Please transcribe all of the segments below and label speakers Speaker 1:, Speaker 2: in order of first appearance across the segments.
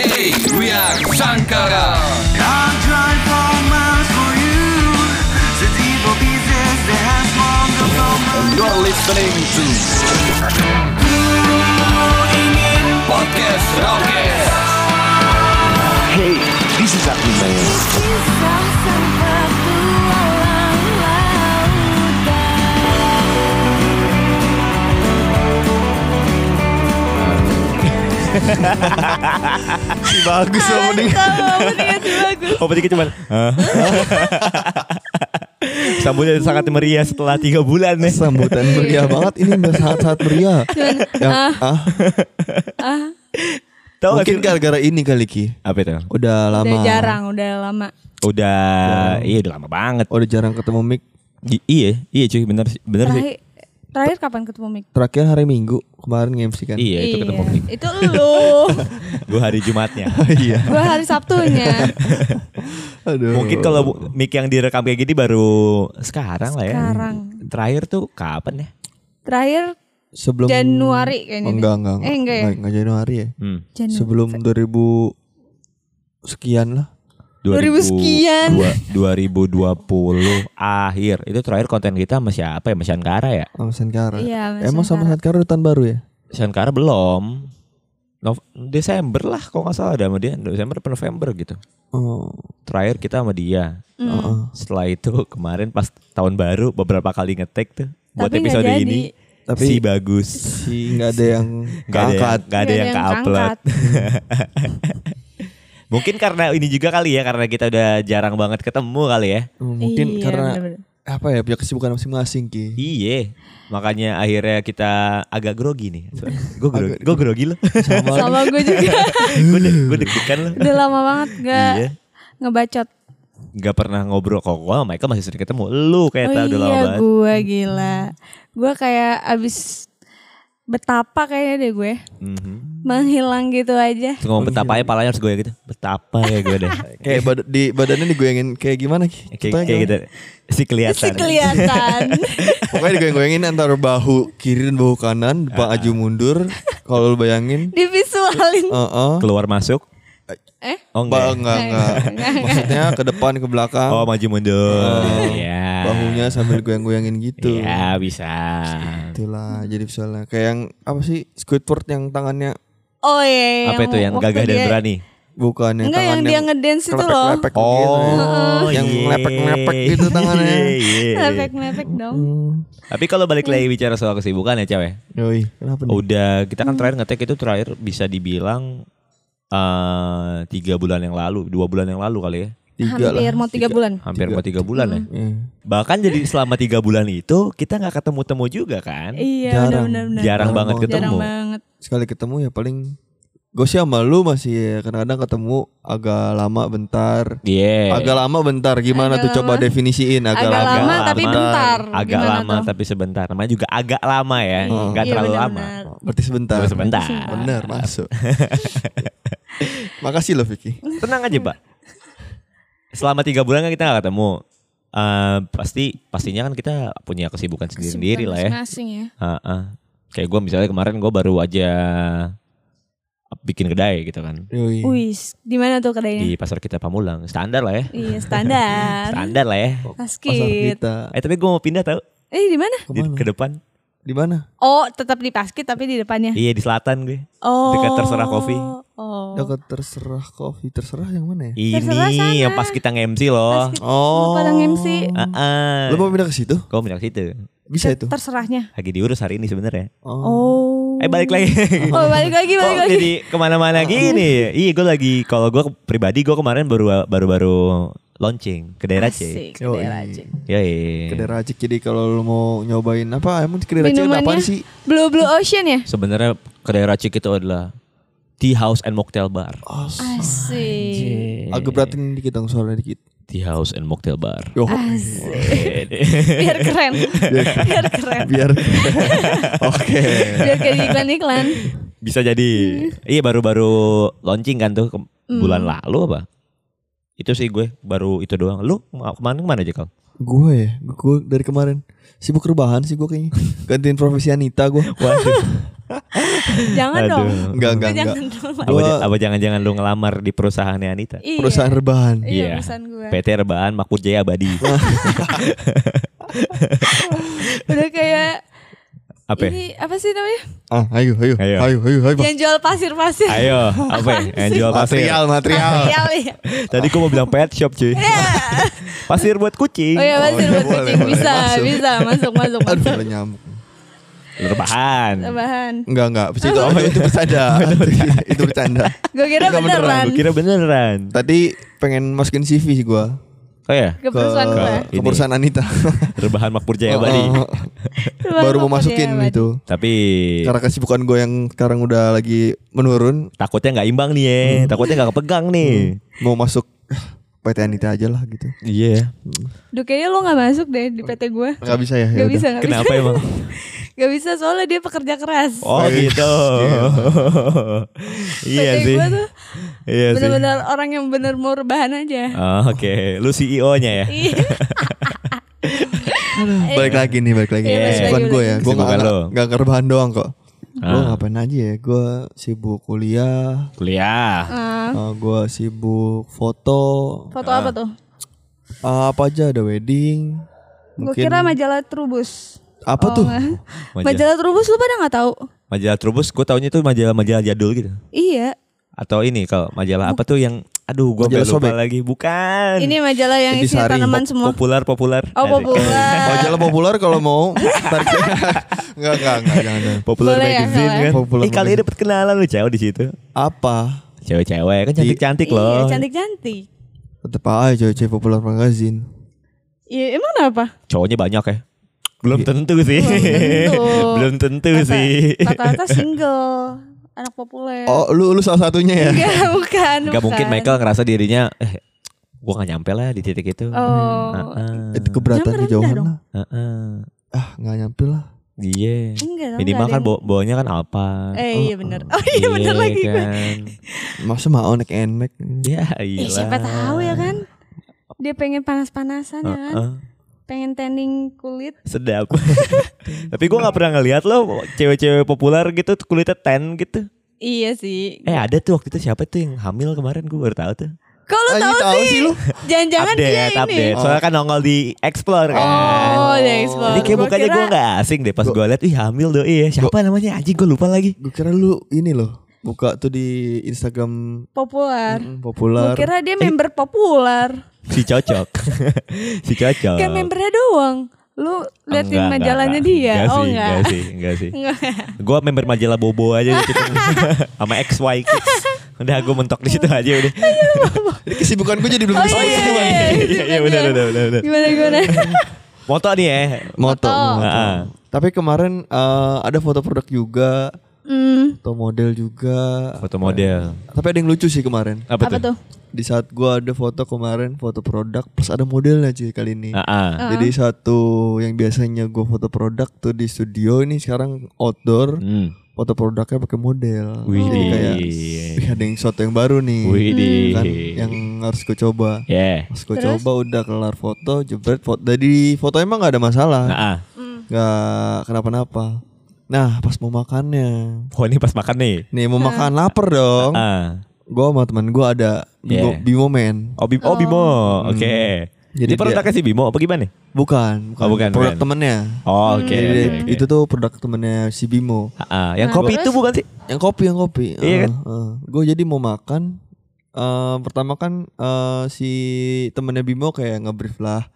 Speaker 1: Hey, we are Shankara.
Speaker 2: I'll drive for miles for you. The devil pieces dance from the moment.
Speaker 1: You're listening to Podcast Rockets.
Speaker 3: Hey, this is Akli Man.
Speaker 4: Bagus opening.
Speaker 5: bagus.
Speaker 6: Openingnya cuman "Hah?" Sambutan sangat meriah setelah tiga bulan nih
Speaker 4: Sambutan meriah banget ini saat-saat meriah. Yang ah,
Speaker 6: Tahu gak
Speaker 4: mungkin gara-gara ini kali Ki.
Speaker 6: Apa itu?
Speaker 4: Udah lama.
Speaker 5: Udah jarang, udah lama.
Speaker 6: Udah Iya udah lama banget
Speaker 4: Udah jarang ketemu Mik.
Speaker 6: I- Iya Iya cuy bener sih Bener sih
Speaker 5: Terakhir, kapan ketemu Mik?
Speaker 4: Terakhir hari Minggu kemarin nge-MC kan.
Speaker 6: Iya itu ketemu Mik
Speaker 5: Itu lu.
Speaker 6: Gue hari Jumatnya
Speaker 4: iya.
Speaker 5: Gua hari Sabtunya.
Speaker 4: Aduh.
Speaker 6: Mungkin kalau mic yang direkam kayak gini baru sekarang lah ya.
Speaker 5: Sekarang.
Speaker 6: Terakhir tuh kapan ya?
Speaker 5: Terakhir
Speaker 4: sebelum
Speaker 5: Januari kayaknya
Speaker 4: Oh,
Speaker 5: deh.
Speaker 4: enggak, enggak,
Speaker 5: Eh, enggak ya?
Speaker 4: enggak Januari ya.
Speaker 6: Hmm.
Speaker 5: Januari.
Speaker 4: Sebelum 2000 sekian lah.
Speaker 5: 2000 sekian.
Speaker 6: dua- 2020 akhir. Itu terakhir konten kita sama siapa ya? Sama Shankara ya?
Speaker 4: Sama Sankara.
Speaker 5: Iya, sama
Speaker 4: Emang sama.
Speaker 5: Sankara
Speaker 4: udah tahun baru ya?
Speaker 6: Shankara belum. Nov- Desember lah kalau nggak salah ada sama dia. Desember atau November gitu.
Speaker 4: Oh.
Speaker 6: Terakhir kita sama dia.
Speaker 5: Hmm.
Speaker 4: Heeh.
Speaker 6: Setelah itu kemarin pas tahun baru beberapa kali ngetek tuh. Buat
Speaker 5: Tapi nggak
Speaker 6: episode
Speaker 5: jadi.
Speaker 6: ini.
Speaker 4: Tapi-
Speaker 6: si bagus.
Speaker 4: Si nggak ada yang
Speaker 6: Gak ada yang, nggak ada yang
Speaker 5: yang
Speaker 6: ke-upload. Mungkin karena ini juga kali ya karena kita udah jarang banget ketemu kali ya.
Speaker 4: Oh, Mungkin
Speaker 5: Iya,
Speaker 4: karena
Speaker 5: bener-bener.
Speaker 4: apa ya punya kesibukan masing-masing Ki.
Speaker 6: Iya. Makanya akhirnya kita agak grogi nih. Gue grogi, gue grogi loh.
Speaker 4: Sama,
Speaker 5: Sama gue juga.
Speaker 6: gue deg gue deg-degan loh.
Speaker 5: udah lama banget gak
Speaker 6: Iya.
Speaker 5: ngebacot.
Speaker 6: Gak pernah ngobrol kok. Gue sama Michael masih sering ketemu. Lu kayak
Speaker 5: oh
Speaker 6: tau udah lama
Speaker 5: iya
Speaker 6: banget.
Speaker 5: gue gila. Gue kayak abis betapa kayaknya deh gue.
Speaker 6: Mhm.
Speaker 5: Menghilang gitu aja.
Speaker 6: Terus ngomong betapa ya palanya harus gue gitu. Betapa ya gue deh.
Speaker 4: kayak bad- di badannya digoyangin kayak gimana Ki?
Speaker 6: kayak, kayak gitu. Si kelihatan.
Speaker 5: Si kelihatan.
Speaker 4: Pokoknya digoyang-goyangin antara bahu kiri dan bahu kanan, depan aju mundur. Kalau lu bayangin,
Speaker 5: Divisualin.
Speaker 4: Heeh.
Speaker 6: Keluar masuk.
Speaker 5: Eh?
Speaker 6: Oh
Speaker 4: Ba-
Speaker 6: enggak.
Speaker 4: enggak, enggak. Maksudnya ke depan ke belakang.
Speaker 6: Oh maju mundur. Iya.
Speaker 4: Bahunya sambil goyang-goyangin gitu.
Speaker 6: Iya bisa.
Speaker 4: Itulah jadi misalnya kayak yang apa sih Squidward yang tangannya
Speaker 5: Oh iya.
Speaker 6: Apa itu yang gagah dan
Speaker 5: dia-
Speaker 6: berani?
Speaker 4: bukan yang
Speaker 5: Enggak yang dia ngedance itu loh.
Speaker 4: kelepek-kelepek gitu ya. yang
Speaker 6: iya.
Speaker 4: melepek-melepek gitu tangannya.
Speaker 6: Iya, iya.
Speaker 5: Lepek-lepek dong.
Speaker 4: Hmm.
Speaker 6: Tapi kalau balik lagi bicara soal kesibukan ya cewek.
Speaker 4: Yoi, kenapa nih?
Speaker 6: Udah kita kan terakhir ngetek itu terakhir bisa dibilang eh tiga bulan yang lalu, dua bulan yang lalu kali ya.
Speaker 4: Tiga
Speaker 5: Hampir
Speaker 4: lah.
Speaker 5: mau tiga bulan.
Speaker 6: Hampir mau tiga bulan ya.
Speaker 4: Iya.
Speaker 6: Bahkan jadi selama tiga bulan itu kita nggak ketemu-temu juga kan.
Speaker 5: Iya
Speaker 4: Jarang.
Speaker 5: benar-benar.
Speaker 6: Jarang banget
Speaker 4: banget.
Speaker 6: ketemu.
Speaker 5: Jarang banget.
Speaker 4: Sekali ketemu ya paling Gue sih sama lu masih ya, kadang-kadang ketemu agak lama bentar.
Speaker 6: Iya.
Speaker 4: Agak lama bentar gimana
Speaker 5: Agak
Speaker 4: tuh coba
Speaker 5: lama.
Speaker 4: definisiin agak,
Speaker 5: Agak
Speaker 4: lama.
Speaker 5: lama tapi bentar.
Speaker 6: Agak
Speaker 5: Gimana
Speaker 6: lama
Speaker 5: tuh?
Speaker 6: tapi sebentar. Namanya juga agak lama ya.
Speaker 4: Oh.
Speaker 6: Nggak
Speaker 5: Iya,
Speaker 6: terlalu lama.
Speaker 5: benar-benar.
Speaker 4: Berarti sebentar.
Speaker 6: Cuma sebentar.
Speaker 4: Bener masuk. Makasih loh Vicky.
Speaker 6: Tenang aja, Pak. Selama tiga bulan kan kita nggak ketemu. Eh, pasti pastinya kan kita punya kesibukan sendiri-sendiri lah ya.
Speaker 5: Masing-masing ya.
Speaker 6: Heeh. Kayak gue misalnya kemarin gue baru aja bikin kedai gitu kan.
Speaker 5: Wis, di mana tuh kedainya?
Speaker 6: di pasar kita Pamulang standar lah ya
Speaker 5: Iya, standar.
Speaker 6: standar lah ya
Speaker 4: Pasar
Speaker 5: Paskit.
Speaker 4: kita.
Speaker 6: eh tapi gue mau pindah tau
Speaker 5: Eh, di mana?
Speaker 6: di, ke depan
Speaker 4: Di mana?
Speaker 5: Oh, tetap di Paskit tapi di depannya.
Speaker 6: iya di selatan gue
Speaker 5: Oh.
Speaker 6: dekat Terserah Coffee.
Speaker 5: Oh.
Speaker 4: Dekat terserah kopi terserah yang mana ya?
Speaker 5: Terserah sana.
Speaker 6: ini yang pas kita nge-MC loh
Speaker 5: Paskit.
Speaker 4: Oh.
Speaker 5: Pada MC.
Speaker 6: Heeh.
Speaker 4: Lu mau pindah ke situ?
Speaker 6: gue pindah ke situ
Speaker 4: Bisa itu.
Speaker 5: Terserahnya.
Speaker 6: lagi diurus hari ini sebenarnya
Speaker 5: Oh.
Speaker 6: eh balik lagi
Speaker 5: Oh, balik lagi, balik
Speaker 6: Kok
Speaker 5: lagi.
Speaker 6: jadi ke mana-mana gini iya gue lagi kalau gue pribadi gue kemarin baru baru baru launching ke daerah C
Speaker 5: Asik,
Speaker 4: Yoi.
Speaker 5: daerah Aceh.
Speaker 6: ya
Speaker 4: Kedai racik jadi kalau lu mau nyobain apa emang kedai racik ada apaan
Speaker 5: Minumannya
Speaker 4: sih?
Speaker 5: Blue Blue Ocean ya?
Speaker 6: sebenarnya kedai racik itu adalah tea house and mocktail bar
Speaker 5: Asik.
Speaker 4: Agak beratin dikit dong soalnya dikit.
Speaker 6: tea house and mocktail bar
Speaker 4: Yo,
Speaker 5: Asik. Biar keren. Biar keren.
Speaker 4: biar Oke.
Speaker 5: Biar kayak di iklan-iklan.
Speaker 6: bisa jadi iya baru-baru launching kan tuh ke- bulan lalu apa itu sih gue baru itu doang lu mau ke mana ke mana aja kau
Speaker 4: Gue ya, gue dari kemarin sibuk rebahan sih gue kayaknya. Gantiin profesi Anita gue.
Speaker 6: waduh
Speaker 5: Jangan
Speaker 6: Aduh.
Speaker 5: dong.
Speaker 4: Enggak, enggak, enggak.
Speaker 6: Apa, apa jangan-jangan lu ngelamar di perusahaannya Anita?
Speaker 5: Iya.
Speaker 4: Perusahaan rebahan.
Speaker 5: Iya, perusahaan gue.
Speaker 6: PT Rebahan Makmur Jaya Abadi.
Speaker 5: Udah kayak
Speaker 6: apa?
Speaker 5: ini apa sih namanya?
Speaker 4: Ah, ayo, ayo,
Speaker 6: Ayo.
Speaker 4: ayo, ayo, ayo.
Speaker 5: Yang jual pasir-pasir.
Speaker 6: Ayo, apa? ya? Yang jual pasir.
Speaker 4: Material, material.
Speaker 5: Material ya.
Speaker 6: Tadi gua mau bilang pet shop cuy. pasir buat kucing.
Speaker 5: Oh iya pasir
Speaker 4: iya,
Speaker 5: buat
Speaker 4: boleh,
Speaker 5: kucing
Speaker 4: boleh.
Speaker 5: bisa,
Speaker 4: Masuk.
Speaker 5: bisa masuk masuk
Speaker 4: Aduh,
Speaker 5: masuk.
Speaker 4: ada nyamuk.
Speaker 6: Rebahan.
Speaker 5: Tambahan.
Speaker 4: Enggak, enggak. Itu, itu, itu bercanda. itu bercanda.
Speaker 5: Gue kira
Speaker 4: Enggak beneran,
Speaker 5: beneran.
Speaker 6: Gua kira beneran.
Speaker 4: Tadi pengen masukin CV sih gua
Speaker 6: Oh ya?
Speaker 5: Ke perusahaan gue.
Speaker 4: ke perusahaan Anita.
Speaker 6: Rebahan Makmur Jaya.
Speaker 4: Oh, oh, oh. Baru mau masukin itu.
Speaker 6: Tapi
Speaker 4: Karena kesibukan gue yang sekarang udah lagi menurun,
Speaker 6: takutnya nggak imbang nih ya. Takutnya nggak kepegang nih.
Speaker 4: mau masuk PT Anita aja lah gitu.
Speaker 6: Iya.
Speaker 5: Duh kayaknya lo gak masuk deh di PT gue.
Speaker 4: Gak bisa ya?
Speaker 5: Gak
Speaker 4: Yaudah.
Speaker 5: bisa, gak
Speaker 6: Kenapa
Speaker 5: bisa.
Speaker 6: emang?
Speaker 5: Gak bisa soalnya dia pekerja keras.
Speaker 6: Oh gitu. iya
Speaker 5: PT
Speaker 6: sih.
Speaker 5: gue tuh
Speaker 6: Iya sih.
Speaker 5: bener-bener orang yang bener mau rebahan aja.
Speaker 6: Oh, Oke, lu CEO-nya ya.
Speaker 5: Iya.
Speaker 4: Balik lagi nih, balik lagi.
Speaker 5: Iya, balik
Speaker 4: Kesibukan
Speaker 5: lagi,
Speaker 4: gue ya. Gue
Speaker 6: Kesibukan
Speaker 4: gak, gak ngerbahan doang kok. Gue
Speaker 6: Ah.
Speaker 4: ngapain aja ya? Gue sibuk kuliah.
Speaker 6: Kuliah.
Speaker 5: Ah,
Speaker 4: Uh, gue sibuk foto.
Speaker 5: foto apa tuh?
Speaker 4: Uh, apa aja ada wedding.
Speaker 5: Gue
Speaker 4: Mungkin
Speaker 5: kira majalah Trubus.
Speaker 4: apa
Speaker 5: Oh,
Speaker 4: tuh?
Speaker 6: Majalah,
Speaker 5: Majalah Trubus lu pada nggak tahu?
Speaker 6: majalah Trubus, gue taunya tuh majalah-majalah jadul gitu.
Speaker 5: Iya.
Speaker 6: Atau ini kalau majalah apa tuh yang aduh gue
Speaker 4: Majalah
Speaker 6: lupa
Speaker 4: sobek.
Speaker 6: lagi. Bukan.
Speaker 5: Ini majalah yang
Speaker 4: Jadi
Speaker 5: isinya
Speaker 4: sari.
Speaker 5: tanaman semua.
Speaker 6: populer populer.
Speaker 5: Oh populer.
Speaker 4: Majalah populer kalau mau. Tarik. Enggak, enggak, enggak, jangan.
Speaker 6: Populer
Speaker 5: Boleh ya,
Speaker 6: magazine
Speaker 5: boleh.
Speaker 6: kan.
Speaker 4: Popular
Speaker 6: eh kali
Speaker 4: magazine.
Speaker 6: dapat kenalan lu cewek di situ.
Speaker 4: Apa?
Speaker 6: Cewek-cewek kan cantik-cantik
Speaker 5: Iya,
Speaker 6: loh.
Speaker 5: cantik-cantik.
Speaker 4: Tetep aja cewek-cewek populer magazine.
Speaker 5: Iya, emang kenapa?
Speaker 6: Cowoknya banyak ya. Belum tentu sih.
Speaker 5: tentu.
Speaker 6: Belum tentu
Speaker 5: Rata-
Speaker 6: sih.
Speaker 5: Rata-rata single, anak populer.
Speaker 4: Oh, lu lu salah satunya ya?
Speaker 5: Enggak, bukan.
Speaker 6: Gak mungkin
Speaker 5: bukan.
Speaker 6: Michael ngerasa dirinya eh gua gak nyampe lah di titik itu.
Speaker 5: Oh.
Speaker 6: Heeh.
Speaker 4: Itu keberatan
Speaker 5: Jangan
Speaker 4: kejauhan
Speaker 5: rendah dong.
Speaker 4: lah.
Speaker 6: Heeh.
Speaker 4: Ah, nggak nyampe lah.
Speaker 6: Iya.
Speaker 5: Enggak dong,
Speaker 6: Minimal
Speaker 5: enggak
Speaker 6: kan bawa bawanya kan Alpa.
Speaker 5: Eh iya bener. Oh iya bener lagi gue.
Speaker 6: kan.
Speaker 4: Masa mau naik NMAX?
Speaker 6: Ya
Speaker 5: Eh,
Speaker 6: iya.
Speaker 5: siapa tahu ya kan. Dia pengen panas-panasan ya kan.
Speaker 6: Heeh.
Speaker 5: Pengen tanning kulit.
Speaker 6: Sedap. Tapi gua nggak pernah ngeliat loh cewek-cewek populer gitu kulitnya tan gitu.
Speaker 5: Iya sih.
Speaker 6: Eh ada tuh waktu itu siapa tuh yang hamil kemarin gue baru tahu tuh.
Speaker 5: Kok lu
Speaker 4: Ah,
Speaker 5: tahu
Speaker 4: tahu
Speaker 5: sih?
Speaker 4: lu.
Speaker 5: Jangan-jangan dia
Speaker 6: update,
Speaker 5: ini.
Speaker 6: update. Soalnya kan nongol di Explore kan.
Speaker 5: Oh, di Explore.
Speaker 6: Jadi kayak
Speaker 5: Gua
Speaker 6: mukanya
Speaker 5: kira-
Speaker 6: gue gak asing deh pas gue liat, ih hamil doi ya. Siapa namanya anjing gue lupa lagi.
Speaker 4: Gue kira lu ini loh. Buka tuh di Instagram
Speaker 5: Populer.
Speaker 4: mm,
Speaker 5: Gue
Speaker 4: populer.
Speaker 5: kira dia member populer.
Speaker 6: Si cocok. si cocok.
Speaker 5: Kayak membernya doang. Lu liatin
Speaker 6: Enggak,
Speaker 5: majalahnya
Speaker 6: enggak,
Speaker 5: dia.
Speaker 6: enggak.
Speaker 5: oh
Speaker 6: sih,
Speaker 5: enggak.
Speaker 6: enggak sih, enggak sih.
Speaker 5: Enggak.
Speaker 6: Gue member majalah Bobo aja gitu. Sama XY Kids. Udah gue mentok di situ aja udah.
Speaker 4: Jadi kesibukan gue jadi belum
Speaker 5: Oh
Speaker 4: ke sini
Speaker 5: iya,
Speaker 4: nih, Bang.
Speaker 5: iya,
Speaker 6: Iya, iya, benar, benar, benar.
Speaker 5: Gimana gimana?
Speaker 6: Moto nih ya.
Speaker 4: Moto.
Speaker 5: Moto.
Speaker 6: Heeh.
Speaker 4: Tapi kemarin eh, ada foto produk juga,
Speaker 5: Hmm,
Speaker 4: foto model juga.
Speaker 6: Foto model.
Speaker 4: Tapi ada yang lucu sih kemarin.
Speaker 6: Apa,
Speaker 5: apa tuh?
Speaker 4: Di saat gua ada foto kemarin, foto produk plus ada modelnya cuy kali ini.
Speaker 6: Ah, ah.
Speaker 4: Jadi satu yang biasanya gua foto produk tuh di studio ini sekarang outdoor,
Speaker 6: Hmm.
Speaker 4: foto produknya pakai model.
Speaker 6: Wih.
Speaker 4: Jadi kayak wih, ada yang shot yang baru nih.
Speaker 6: Wih.
Speaker 4: Kan yang harus gue coba.
Speaker 6: Yeah.
Speaker 4: Gue
Speaker 5: Terus?
Speaker 4: coba udah kelar foto, jebret foto. Dari foto emang gak ada masalah.
Speaker 6: Nah, ah.
Speaker 4: Nggak kenapa-napa. Nah pas mau makannya.
Speaker 6: Oh ini pas makan nih.
Speaker 4: Nih mau makan lapar dong.
Speaker 6: Ah.
Speaker 4: Gue sama teman gue ada Bimo,
Speaker 6: Yeah.
Speaker 4: Bimo Man.
Speaker 6: Oh, Bimo, oh, Bimo. Oke.
Speaker 4: Jadi
Speaker 6: Jadi produknya si Bimo apa gimana?
Speaker 4: Bukan,
Speaker 6: Oh, bukan,
Speaker 4: produk
Speaker 6: bukan.
Speaker 4: temennya.
Speaker 6: Oh, oke.
Speaker 4: Jadi dia-
Speaker 6: oke.
Speaker 4: itu tuh produk temennya si Bimo.
Speaker 6: Ah, ah. yang
Speaker 5: Nah,
Speaker 6: kopi
Speaker 5: terus?
Speaker 6: itu bukan sih?
Speaker 4: Yang kopi, yang kopi.
Speaker 6: Iya kan?
Speaker 4: gue jadi mau makan. eh, pertama kan eh, si temennya Bimo kayak ngebrief lah.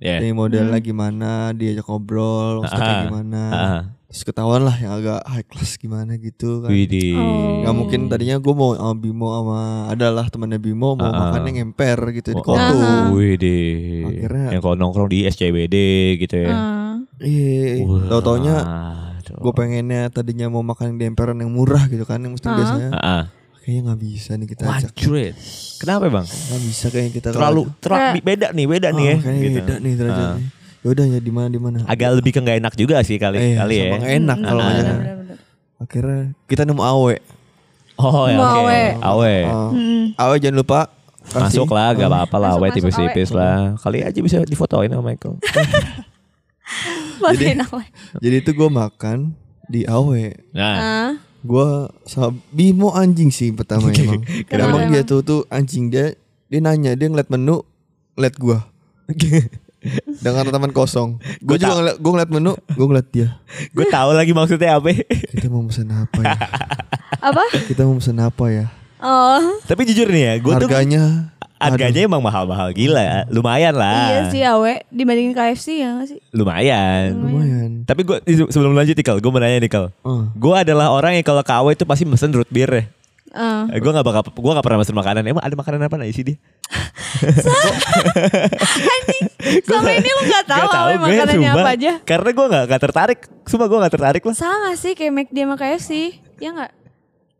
Speaker 6: Ya.
Speaker 4: Ini modelnya gimana, diajak ngobrol, maksudnya kayak
Speaker 6: Ah,
Speaker 4: gimana.
Speaker 6: ah.
Speaker 4: Terus ketahuan lah yang agak high class gimana gitu kan.
Speaker 6: Widih.
Speaker 5: Oh.
Speaker 4: Nggak mungkin tadinya gue mau sama Bimo sama adalah temennya Bimo mau
Speaker 6: Ah.
Speaker 4: makan yang emper gitu di
Speaker 6: Oh.
Speaker 5: Aha.
Speaker 6: Widih.
Speaker 4: Akhirnya-
Speaker 6: Yang kalau nongkrong di SCBD gitu ya.
Speaker 5: Ah.
Speaker 4: Iya,
Speaker 6: Wah,
Speaker 4: tau taunya gue pengennya tadinya mau makan yang di emperan yang murah gitu kan, yang mesti
Speaker 5: Ah.
Speaker 4: biasanya.
Speaker 6: Ah, ah.
Speaker 4: Kayaknya nggak bisa nih kita ajak.
Speaker 6: Kenapa bang?
Speaker 4: Nggak bisa kayaknya kita
Speaker 6: Terlalu terlalu
Speaker 5: Kayak-
Speaker 6: beda nih, beda
Speaker 4: oh,
Speaker 6: nih ya.
Speaker 4: Kayaknya
Speaker 6: gitu.
Speaker 4: beda nih derajatnya. Yaudah ya di mana di mana.
Speaker 6: Agak lebih ke nggak enak juga sih kali
Speaker 4: Eh,
Speaker 6: kali ya.
Speaker 4: sama nggak enak kalau
Speaker 6: Ah.
Speaker 4: ngajak.
Speaker 5: Bener-bener.
Speaker 4: Akhirnya kita nemu awe.
Speaker 6: Oh ya oke.
Speaker 5: awe.
Speaker 6: Awe.
Speaker 4: Oh,
Speaker 5: Hmm.
Speaker 4: Awe jangan lupa kasih.
Speaker 6: Masuk lah, gak apa-apa lah, awe tipis-tipis lah. Kali aja bisa difotoin sama Michael.
Speaker 5: Awal.
Speaker 4: Jadi itu gue makan di Awe.
Speaker 6: Nah,
Speaker 5: Ah,
Speaker 4: Gua sama Bimo anjing sih pertama emang.
Speaker 5: Kenapa
Speaker 4: emang dia tuh tuh anjing dia dia nanya dia ngeliat menu ngeliat gua. Dengan teman kosong. Gue
Speaker 6: Gua
Speaker 4: juga
Speaker 6: tau.
Speaker 4: ngeliat, gue ngeliat menu, gue ngeliat dia.
Speaker 6: gue tahu lagi maksudnya apa.
Speaker 4: Kita mau pesan apa ya?
Speaker 5: apa?
Speaker 4: Kita mau pesan apa ya?
Speaker 5: Oh,
Speaker 6: Tapi jujur nih ya, gue tuh
Speaker 4: Harganya
Speaker 6: harganya emang mahal-mahal gila ya. Lumayan
Speaker 5: iya
Speaker 6: lah.
Speaker 5: sih awe dibandingin KFC ya nggak sih?
Speaker 6: Lumayan.
Speaker 4: lumayan.
Speaker 6: Tapi gue sebelum lanjut nih gue mau nanya nih Kal.
Speaker 4: Oh.
Speaker 6: Gue adalah orang yang kalau ke itu pasti mesen root beer ya.
Speaker 5: Ah.
Speaker 6: Eh, gue gak bakal, gue gak pernah mesen makanan. Emang ada makanan apa nih sih dia?
Speaker 5: Selama ini lu gak tahu awe
Speaker 6: gue,
Speaker 5: makanannya
Speaker 6: sumpah.
Speaker 5: apa aja?
Speaker 6: Karena gue gak, gak tertarik. Sumpah gue gak tertarik lah.
Speaker 5: Sama sih kayak McD sama KFC, ya nggak?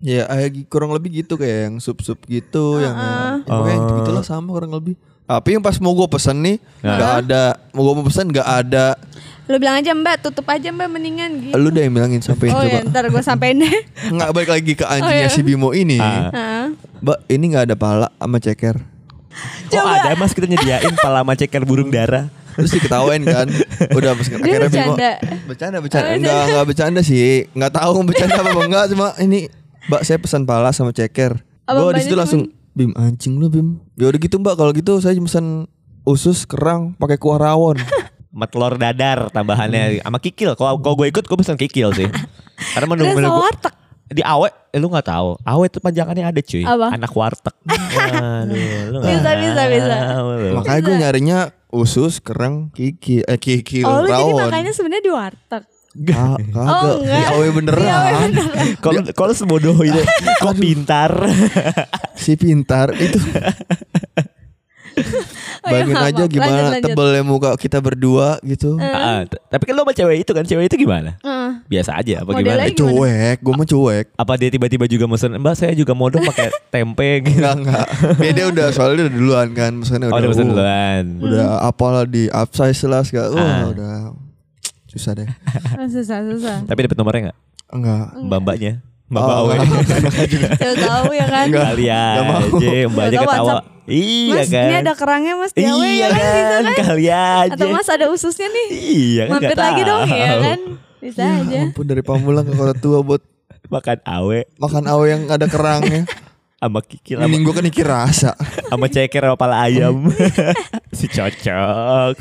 Speaker 4: Ya kayak kurang lebih gitu kayak yang sup-sup gitu yang ya, pokoknya
Speaker 6: Oh.
Speaker 4: gitulah sama kurang lebih. Tapi yang pas mau gue pesen nih
Speaker 6: Nah.
Speaker 4: nggak ada mau gue mau pesen nggak ada.
Speaker 5: Lu bilang aja mbak, tutup aja mbak mendingan gitu.
Speaker 4: Lu deh yang bilangin sampai
Speaker 5: Oh ya
Speaker 4: coba.
Speaker 5: ntar gue sampein deh.
Speaker 4: Nggak balik lagi ke anjingnya
Speaker 5: Oh, iya.
Speaker 4: si Bimo ini.
Speaker 6: Ah.
Speaker 5: Ah.
Speaker 4: Mbak ini nggak ada pala sama ceker.
Speaker 6: Oh ada mas kita nyediain palama ceker burung dara.
Speaker 4: Terus diketawain kan. Udah pas
Speaker 5: Dia
Speaker 4: akhirnya Bimo.
Speaker 5: bercanda.
Speaker 4: Bercanda bercanda.
Speaker 5: Oh,
Speaker 4: Enggak enggak bercanda sih. Nggak tahu bercanda apa enggak cuma ini Mbak saya pesan pala sama ceker.
Speaker 5: Abang
Speaker 4: Gue di situ langsung Bim anjing lu Bim. Ya udah gitu Mbak kalau gitu saya pesan usus kerang pakai kuah rawon.
Speaker 6: Sama telur dadar tambahannya sama kikil. Kalau kalau gue ikut gue pesen kikil sih. Karena menu
Speaker 5: Terus
Speaker 6: menu
Speaker 5: warteg.
Speaker 6: di Awe, eh, lu nggak tahu. Awe itu panjangannya ada cuy.
Speaker 5: Apa?
Speaker 6: Anak warteg. Waduh, lu
Speaker 5: Bisa, bisa, bisa.
Speaker 4: Makanya gue nyarinya usus kerang kiki eh kiki
Speaker 5: Oh lu jadi
Speaker 4: rawon.
Speaker 5: makanya sebenarnya di warteg.
Speaker 4: Ka- kagak
Speaker 5: Oh,
Speaker 4: awe beneran.
Speaker 6: Kalau kalau sebodoh itu, kok pintar.
Speaker 4: si pintar itu.
Speaker 5: Oh, iya,
Speaker 4: Bayangin
Speaker 5: maaf,
Speaker 4: aja gimana
Speaker 5: Lanjut, lanjut.
Speaker 4: tebelnya muka kita berdua gitu.
Speaker 6: Ah, t- tapi kan lo sama cewek itu kan, cewek itu gimana?
Speaker 5: Heeh.
Speaker 6: Biasa aja apa
Speaker 5: Modelnya
Speaker 6: gimana?
Speaker 5: gimana?
Speaker 4: Cuek, gue mah cuek.
Speaker 6: Apa dia tiba-tiba juga mesen, Mbak saya juga mau dong pakai tempe gitu.
Speaker 4: Enggak enggak. Dia, dia udah soalnya udah duluan kan, pesannya
Speaker 6: Oh
Speaker 4: udah.
Speaker 6: udah pesen
Speaker 4: uh,
Speaker 6: duluan.
Speaker 4: Udah apalah di upsize lah segala. Wah,
Speaker 6: Ah.
Speaker 4: udah susah deh.
Speaker 5: Susah susah.
Speaker 6: Tapi dapat nomornya nggak?
Speaker 4: Enggak.
Speaker 6: Mbak-mbaknya. Mbak
Speaker 4: Oh,
Speaker 6: Awe.
Speaker 5: Tahu tahu ya kan.
Speaker 4: Enggak.
Speaker 6: Kali
Speaker 4: Nggak mau.
Speaker 6: aja, mbaknya
Speaker 5: Tahu
Speaker 6: ketawa. Iya
Speaker 5: Mas
Speaker 6: kan.
Speaker 5: ini ada kerangnya mas di awe
Speaker 6: Iya
Speaker 5: ya kan bisa
Speaker 6: kan,
Speaker 5: kan?
Speaker 6: kali aja.
Speaker 5: Atau mas ada ususnya nih.
Speaker 6: Iya kan
Speaker 5: Mampir
Speaker 6: nggak
Speaker 5: lagi dong ya kan. Bisa
Speaker 4: Ya
Speaker 5: aja.
Speaker 4: ampun dari Pamulang ke Kota Tua buat
Speaker 6: Makan awe
Speaker 4: makan awe yang ada kerangnya.
Speaker 6: sama kikil sama,
Speaker 4: Mending gue kan iki rasa.
Speaker 6: sama ceker sama pala ayam. si cocok.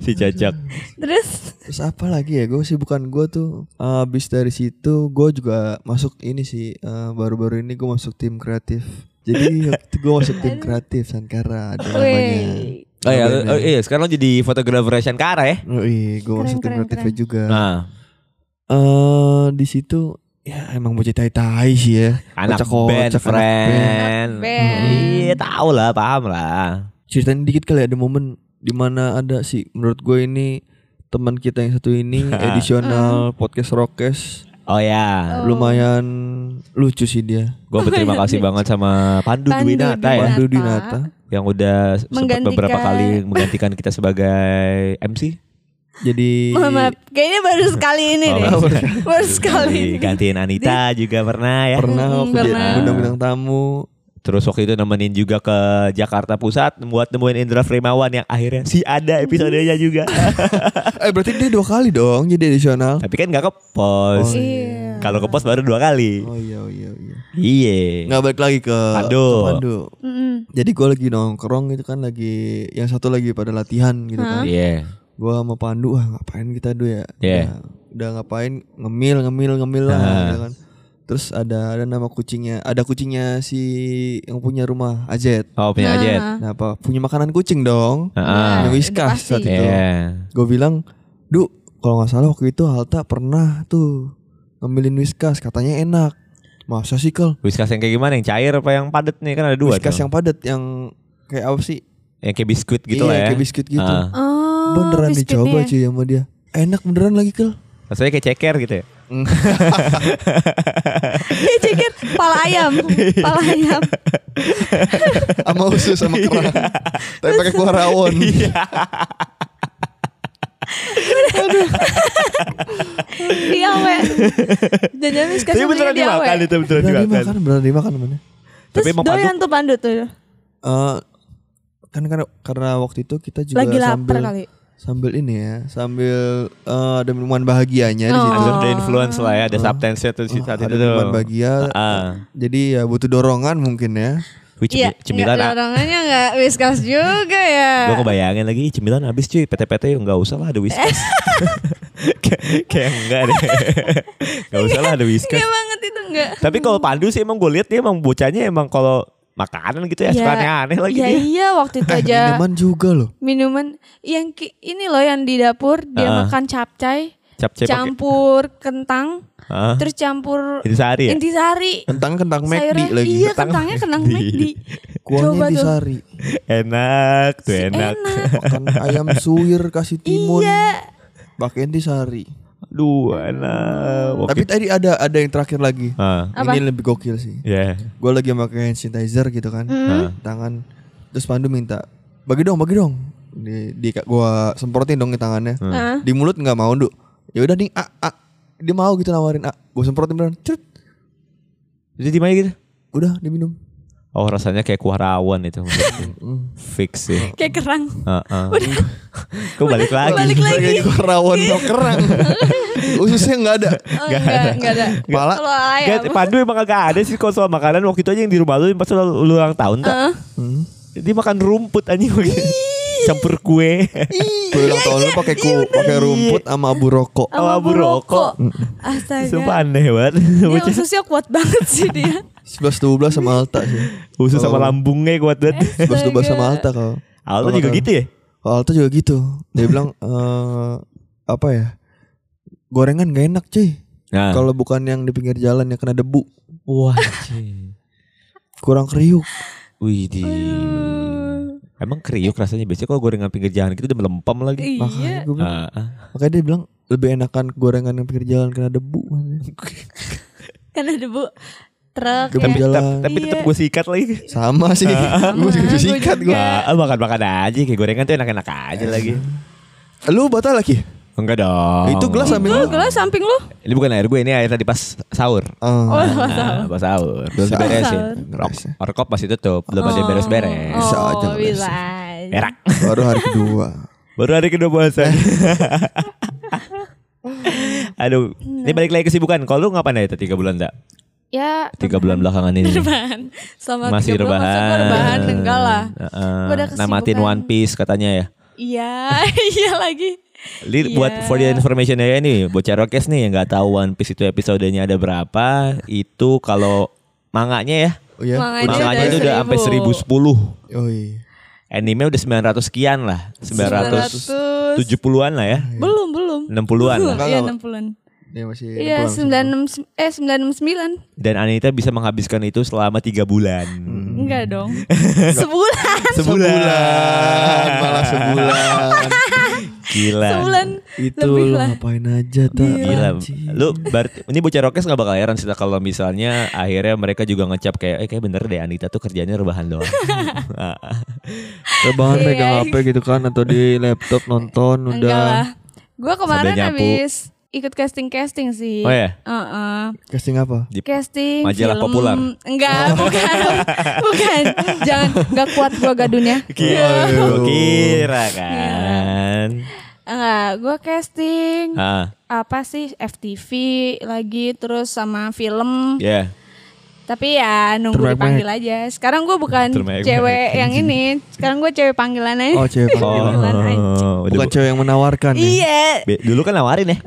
Speaker 6: Si cocok.
Speaker 5: Terus
Speaker 4: Terus apa lagi ya? Gue sih bukan gue tuh. Abis dari situ gue juga masuk ini sih. eh, Baru-baru ini gue masuk tim kreatif. Jadi waktu gue masuk tim kreatif Sankara ada namanya.
Speaker 6: Oh iya, oh iya, sekarang lo jadi fotografer Shankara ya?
Speaker 4: Oh iya, gue masuk tim kreatifnya juga.
Speaker 6: Nah,
Speaker 4: Eh di situ ya emang bocah tai-tai sih ya.
Speaker 6: anak
Speaker 4: Kocak-kocak,
Speaker 6: band,
Speaker 4: anak
Speaker 6: friend.
Speaker 5: Anak band.
Speaker 6: Iya, tahu lah, paham lah.
Speaker 4: Ceritain dikit kali ada momen di mana ada sih menurut gue ini teman kita yang satu ini edisional podcast Rockes
Speaker 6: Oh ya,
Speaker 4: lumayan lucu sih dia.
Speaker 6: gue berterima kasih banget sama Pandu,
Speaker 5: Pandu
Speaker 6: Dwinata ya,
Speaker 4: Pandu.
Speaker 5: Dinata.
Speaker 6: yang udah sempat beberapa kali menggantikan kita sebagai MC.
Speaker 4: Jadi
Speaker 5: Maaf, maaf. Kayaknya baru sekali ini
Speaker 6: Oh,
Speaker 5: deh.
Speaker 6: baru
Speaker 5: Baru sekali.
Speaker 6: Gantiin Anita juga pernah ya.
Speaker 4: pernah
Speaker 5: Mm,
Speaker 4: waktu dia
Speaker 5: pernah.
Speaker 4: bintang tamu.
Speaker 6: Terus waktu itu nemenin juga ke Jakarta Pusat buat nemuin Indra Frimawan yang akhirnya si ada episodenya juga.
Speaker 4: eh berarti dia dua kali dong jadi edisional.
Speaker 6: Tapi kan nggak ke pos.
Speaker 4: Oh,
Speaker 5: Iya.
Speaker 6: Kalau ke pos baru dua kali.
Speaker 4: Oh iya oh, iya iya.
Speaker 6: Iya.
Speaker 4: Nggak balik lagi ke
Speaker 6: Pandu.
Speaker 4: ke Pandu.
Speaker 5: Mm-mm.
Speaker 4: Jadi gue lagi nongkrong itu kan lagi yang satu lagi pada latihan gitu kan.
Speaker 6: Iya.
Speaker 4: Gue sama Pandu ah ngapain kita dulu ya?
Speaker 6: Iya.
Speaker 4: Udah, udah ngapain ngemil ngemil ngemil lah
Speaker 6: Ah.
Speaker 4: gitu kan. Terus ada ada nama kucingnya, ada kucingnya si yang punya rumah Ajet.
Speaker 6: Oh punya
Speaker 5: Nah.
Speaker 6: Ajet.
Speaker 4: Nah apa punya makanan kucing dong?
Speaker 6: Heeh.
Speaker 5: Nah,
Speaker 4: Yang
Speaker 5: itu
Speaker 4: Whiskas saat itu.
Speaker 6: Iya.
Speaker 4: Gue bilang, Du, kalau nggak salah waktu itu Alta pernah tuh ngambilin Whiskas, katanya enak. Masa sih Kel?
Speaker 6: Whiskas yang kayak gimana? Yang cair apa yang padat nih? Kan ada dua.
Speaker 4: Whiskas yang padat yang kayak apa sih?
Speaker 6: yang kayak biskuit gitu
Speaker 4: iya,
Speaker 6: lah ya.
Speaker 4: kayak biskuit gitu.
Speaker 6: Ah.
Speaker 5: Oh,
Speaker 4: beneran dicoba
Speaker 5: ya?
Speaker 4: cuy sama dia. Enak beneran lagi Kel.
Speaker 6: Rasanya kayak ceker gitu ya.
Speaker 5: Dia ceker pala ayam, pala ayam.
Speaker 4: Sama usus sama kerang. Tapi pakai kuah rawon.
Speaker 5: Di awe. Jangan whiskas
Speaker 6: Tapi beneran dimakan itu beneran
Speaker 4: Beneran
Speaker 6: dimakan.
Speaker 4: dimakan, beneran dimakan mana?
Speaker 5: Terus
Speaker 6: Tapi emang
Speaker 5: doyan tuh pandu tuh.
Speaker 4: Eh kan karena karena waktu itu kita juga
Speaker 5: Lagi lapar
Speaker 4: sambil
Speaker 5: kali.
Speaker 4: Sambil ini ya, sambil eh, ada minuman bahagianya di situ.
Speaker 6: Ada, ada influence lah ya, ada substance-nya tuh di saat
Speaker 4: ada
Speaker 6: itu tuh.
Speaker 4: minuman bahagia.
Speaker 6: Ah.
Speaker 4: Jadi ya butuh dorongan mungkin ya.
Speaker 6: Wih,
Speaker 5: Iya,
Speaker 6: cemi- cemilan
Speaker 5: nggak
Speaker 6: ah.
Speaker 5: dorongannya nggak whiskas juga ya.
Speaker 6: Gue kebayangin lagi "Ih, cemilan habis cuy PT-PT nggak usah lah ada whiskas. kayak enggak deh. Gak usah lah ada whiskas.
Speaker 5: Enggak banget itu enggak.
Speaker 6: Tapi kalau Pandu sih emang gue lihat dia emang bocahnya emang kalau makanan gitu ya, suka aneh-aneh lagi
Speaker 5: ya
Speaker 6: dia.
Speaker 5: iya waktu itu aja
Speaker 4: Minuman juga loh.
Speaker 5: minuman yang ki- ini loh yang di dapur dia
Speaker 6: Ah.
Speaker 5: makan capcay
Speaker 6: pakai-
Speaker 5: campur kentang
Speaker 6: Hah?
Speaker 5: terus campur
Speaker 6: Intisari ya?
Speaker 5: intisari
Speaker 4: Kentang kentang McD
Speaker 5: Sayuran-
Speaker 4: lagi.
Speaker 5: iya
Speaker 6: Kentang
Speaker 5: kentangnya kentang
Speaker 6: McD.
Speaker 5: McD
Speaker 4: Kuahnya intisari.
Speaker 6: Enak tuh
Speaker 5: Si
Speaker 6: enak.
Speaker 4: Makan ayam suwir kasih timun.
Speaker 5: iya
Speaker 4: Pakai intisari.
Speaker 6: Duh enak.
Speaker 4: Tapi tadi ada ada yang terakhir lagi.
Speaker 6: Ah,
Speaker 5: Apa?
Speaker 4: Ini lebih gokil sih.
Speaker 6: ya.
Speaker 4: Gue lagi pakai hand sanitizer gitu kan.
Speaker 6: Ah.
Speaker 4: Tangan terus Pandu minta bagi dong, bagi dong. Di, di gua semprotin dong di tangannya.
Speaker 5: Hah?
Speaker 4: Di mulut nggak mau, Duk. Ya udah nih, ah, ah. Dia mau gitu nawarin, ah. Gue semprotin beneran. Cerut.
Speaker 6: Jadi di mana gitu?
Speaker 4: Udah diminum.
Speaker 6: Oh rasanya kayak kuah rawon itu. Fix sih.
Speaker 5: kayak kerang
Speaker 6: Heeh. Kok balik lagi?
Speaker 5: balik lagi
Speaker 4: Kayak gua rawon mau kerang. Ususnya nggak ada.
Speaker 5: oh, enggak enggak ada
Speaker 4: Pala.
Speaker 5: kalau ayam
Speaker 6: Gak, Pandu emang agak ada sih kalau soal makanan waktu itu aja yang di rumah lu pas lu, ulang tahun tak?
Speaker 5: Heeh.
Speaker 4: Hmm.
Speaker 6: Dia makan rumput anjing. Campur kue.
Speaker 4: Gue ulang tahun lu pakai ku, pakai rumput sama abu rokok.
Speaker 6: Sama abu rokok.
Speaker 5: astaga
Speaker 6: Sumpah aneh banget.
Speaker 5: Dia ususnya kuat banget sih dia
Speaker 4: 11 12 sama Alta sih.
Speaker 6: Khusus sama lambungnya kuat banget.
Speaker 4: 11 12 sama Alta kalau. Kalau
Speaker 6: juga gitu ya?
Speaker 4: Kalau Alta juga gitu. Dia bilang eh apa ya? Gorengan gak enak cuy.
Speaker 6: Nah.
Speaker 4: Kalau bukan yang di pinggir jalan yang kena debu,
Speaker 6: Wah.
Speaker 4: kurang kriuk.
Speaker 6: Wih di. Emang kriuk rasanya biasanya kalau gorengan pinggir jalan gitu udah melempem lagi.
Speaker 4: Makanya
Speaker 5: iya
Speaker 4: gue bilang,
Speaker 6: Ah, ah.
Speaker 4: makanya dia bilang lebih enakan gorengan yang pinggir jalan kena debu.
Speaker 5: karena debu truk
Speaker 4: Debu
Speaker 5: ya.
Speaker 4: jalan.
Speaker 6: Tapi tetap
Speaker 5: Iya.
Speaker 6: gue sikat lagi.
Speaker 4: Sama sih. gue juga
Speaker 5: Gua
Speaker 4: sikat gue.
Speaker 6: Ah, makan-makan aja kayak gorengan tuh enak-enak aja lagi.
Speaker 4: Lu batal lagi?
Speaker 6: Enggak dong.
Speaker 4: Itu gelas samping
Speaker 5: Itu
Speaker 4: lu.
Speaker 5: gelas samping lu
Speaker 6: Ini bukan air gue, ini air tadi pas sahur.
Speaker 4: Oh.
Speaker 6: Nah, pas sahur. Belum
Speaker 4: Sahur.
Speaker 6: diberesin.
Speaker 4: Sahur.
Speaker 6: Rok- Rekop masih tutup, belum ada yang beres-beres.
Speaker 4: Bisa
Speaker 5: oh,
Speaker 4: aja nggak
Speaker 5: bisa
Speaker 4: bisa.
Speaker 5: aja.
Speaker 6: Erak.
Speaker 4: Baru hari kedua.
Speaker 6: Baru hari kedua puasa. Aduh, ini balik lagi kesibukan. Kalau lu ngapain aja tiga bulan tak?
Speaker 5: ya
Speaker 6: Tiga bulan belakangan ini.
Speaker 5: rebahan sama
Speaker 6: Masih
Speaker 5: tiga bulan, masa
Speaker 6: rebahan.
Speaker 5: rebahan enggak lah
Speaker 6: namatin. One Piece katanya ya.
Speaker 5: iya iya lagi
Speaker 6: Li,
Speaker 5: Iya.
Speaker 6: buat for the information ya ini bocah rokes nih yang nggak tahu One Piece itu episodenya ada berapa. Itu kalau manganya ya.
Speaker 4: Oh ya.
Speaker 5: Manganya
Speaker 6: manganya itu udah sampai
Speaker 5: 1000.
Speaker 6: 1010
Speaker 4: Oh iya.
Speaker 6: anime udah 900 sekian lah. 970 an lah ya.
Speaker 5: Belum belum.
Speaker 6: 60-an lah.
Speaker 4: Enggak,
Speaker 5: iya
Speaker 4: enggak.
Speaker 5: 60-an
Speaker 4: Dia masih
Speaker 5: iya
Speaker 4: pulang sih.
Speaker 5: sembilan enam eh sembilan enam sembilan.
Speaker 6: Dan Anita bisa menghabiskan itu selama tiga bulan.
Speaker 5: Enggak dong. Sebulan.
Speaker 4: Sebulan, malah sebulan.
Speaker 6: gila
Speaker 5: sebulan
Speaker 4: Itu
Speaker 5: lebih
Speaker 4: lu
Speaker 5: lah
Speaker 4: ngapain aja tak?
Speaker 6: Gila, lu berarti ini bocah rokes nggak bakal heran sih kalau misalnya akhirnya mereka juga ngecap kayak, eh kayak bener deh Anita tuh kerjanya rebahan doang.
Speaker 4: Rebahan
Speaker 5: Iya.
Speaker 4: megang HP gitu kan atau di laptop nonton
Speaker 5: enggak
Speaker 4: udah.
Speaker 5: lah gue kemarin habis ikut casting casting sih
Speaker 6: Oh ya?
Speaker 5: Heeh.
Speaker 4: Casting apa?
Speaker 6: Di-
Speaker 5: casting
Speaker 6: Majalah
Speaker 5: film.
Speaker 6: populer.
Speaker 5: enggak bukan bukan jangan enggak kuat gua gadunya
Speaker 6: Kira, gua kira kan.
Speaker 5: Enggak gua casting
Speaker 6: Ah,
Speaker 5: apa sih FTV lagi terus sama film
Speaker 6: ya.
Speaker 5: tapi ya nunggu
Speaker 4: Terbaik
Speaker 5: dipanggil aja sekarang gua bukan
Speaker 6: Terbaik
Speaker 5: cewek yang ini sekarang gua cewek panggilan aja
Speaker 4: Oh cewek panggilan.
Speaker 6: Oh,
Speaker 4: Bukan cewek yang menawarkan ya.
Speaker 5: iya
Speaker 6: Be- dulu kan nawarin ya.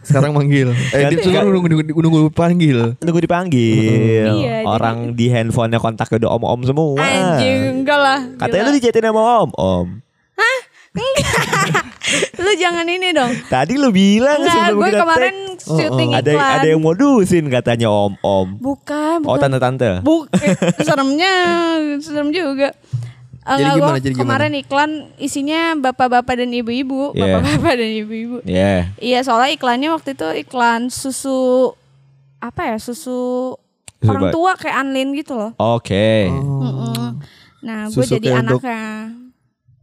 Speaker 4: Sekarang manggil. Eh dia
Speaker 6: Ganti-
Speaker 4: sekarang nunggu, nunggu, nunggu panggil.
Speaker 6: Nunggu dipanggil.
Speaker 5: Iya, jadi-
Speaker 6: Orang di handphonenya kontaknya udah om-om semua.
Speaker 5: anjing enggak lah
Speaker 6: Katanya lu dicetin sama om. Om.
Speaker 5: lu jangan ini dong
Speaker 6: Tadi lu bilang
Speaker 5: enggak
Speaker 6: sebelum
Speaker 5: gue
Speaker 6: kita
Speaker 5: kemarin syuting
Speaker 6: ada
Speaker 5: iklan
Speaker 6: ada yang modusin katanya om-om.
Speaker 5: bukan
Speaker 6: Oh
Speaker 5: bukan
Speaker 6: tante-tante.
Speaker 5: Buk, eh, seremnya, serem juga.
Speaker 4: Jadi
Speaker 5: Enggak,
Speaker 4: gimana,
Speaker 5: gua
Speaker 4: jadi gimana?
Speaker 5: kemarin iklan isinya bapak-bapak dan ibu-ibu,
Speaker 6: Iya.
Speaker 5: bapak-bapak dan ibu-ibu.
Speaker 6: Iya.
Speaker 5: Iya, soalnya iklannya waktu itu iklan susu apa ya, susu
Speaker 6: Susu
Speaker 5: orang tua kayak Anlin gitu loh.
Speaker 6: Oke.
Speaker 5: Mm-mm. Nah, gue jadi
Speaker 4: kayak untuk
Speaker 5: anaknya.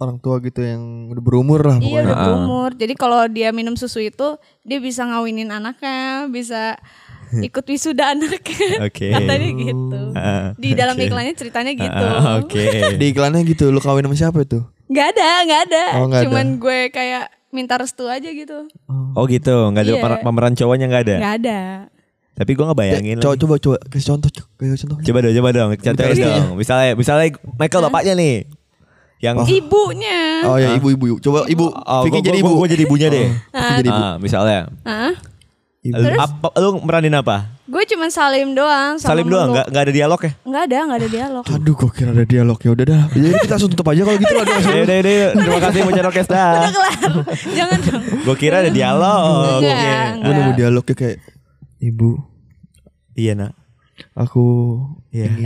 Speaker 4: Orang tua gitu yang udah berumur lah
Speaker 5: Iya
Speaker 4: pokoknya.
Speaker 5: udah
Speaker 6: Ah.
Speaker 5: berumur. Jadi kalau dia minum susu itu, dia bisa ngawinin anaknya, bisa ikut wisuda anaknya.
Speaker 6: Oke.
Speaker 5: Katanya gitu.
Speaker 6: Ah,
Speaker 5: Di dalam iklannya ceritanya gitu.
Speaker 6: Ah, Oke.
Speaker 4: Di iklannya gitu lu kawin sama siapa itu?
Speaker 5: Nggak ada, nggak ada.
Speaker 4: Oh, ada.
Speaker 5: Cuman gue kayak minta restu aja gitu.
Speaker 6: Oh gitu, nggak ada
Speaker 5: Iya.
Speaker 6: pemer- pemeran cowoknya nggak ada.
Speaker 5: Nggak ada.
Speaker 6: Tapi gue nggak bayangin.
Speaker 4: Coba
Speaker 6: lagi.
Speaker 4: coba coba kasih contoh, kasih contoh.
Speaker 6: Coba dong, coba dong, contohin
Speaker 4: Iya.
Speaker 6: dong. Misalnya, misalnya Michael bapaknya nih, yang
Speaker 5: Ibunya.
Speaker 4: Oh ya ibu-ibu. Coba ibu.
Speaker 6: Oh,
Speaker 4: Vicky
Speaker 6: gua-
Speaker 4: jadi ibu.
Speaker 6: gua jadi ibunya deh.
Speaker 4: Vicky jadi ibu.
Speaker 6: Ah, misalnya,
Speaker 5: Hah?
Speaker 4: Ibu.
Speaker 6: lu, apa, lu meranin apa?
Speaker 5: Gue cuma salim doang. sama
Speaker 6: Salim doang, nggak nggak ada dialog ya?
Speaker 5: Nggak ada, nggak ada dialog.
Speaker 4: Aduh, kok kira ada dialog ya udah dah. Jadi kita langsung tutup aja kalau gitu.
Speaker 6: Ya udah, udah, udah. terima kasih Bocah Rokes dah.
Speaker 5: Jangan dong.
Speaker 6: Gue kira ada dialog.
Speaker 5: Enggak,
Speaker 6: Oke.
Speaker 4: Gue nemu dialognya kayak ibu,
Speaker 6: Iya nak.
Speaker 4: aku
Speaker 6: Iya.
Speaker 4: ingin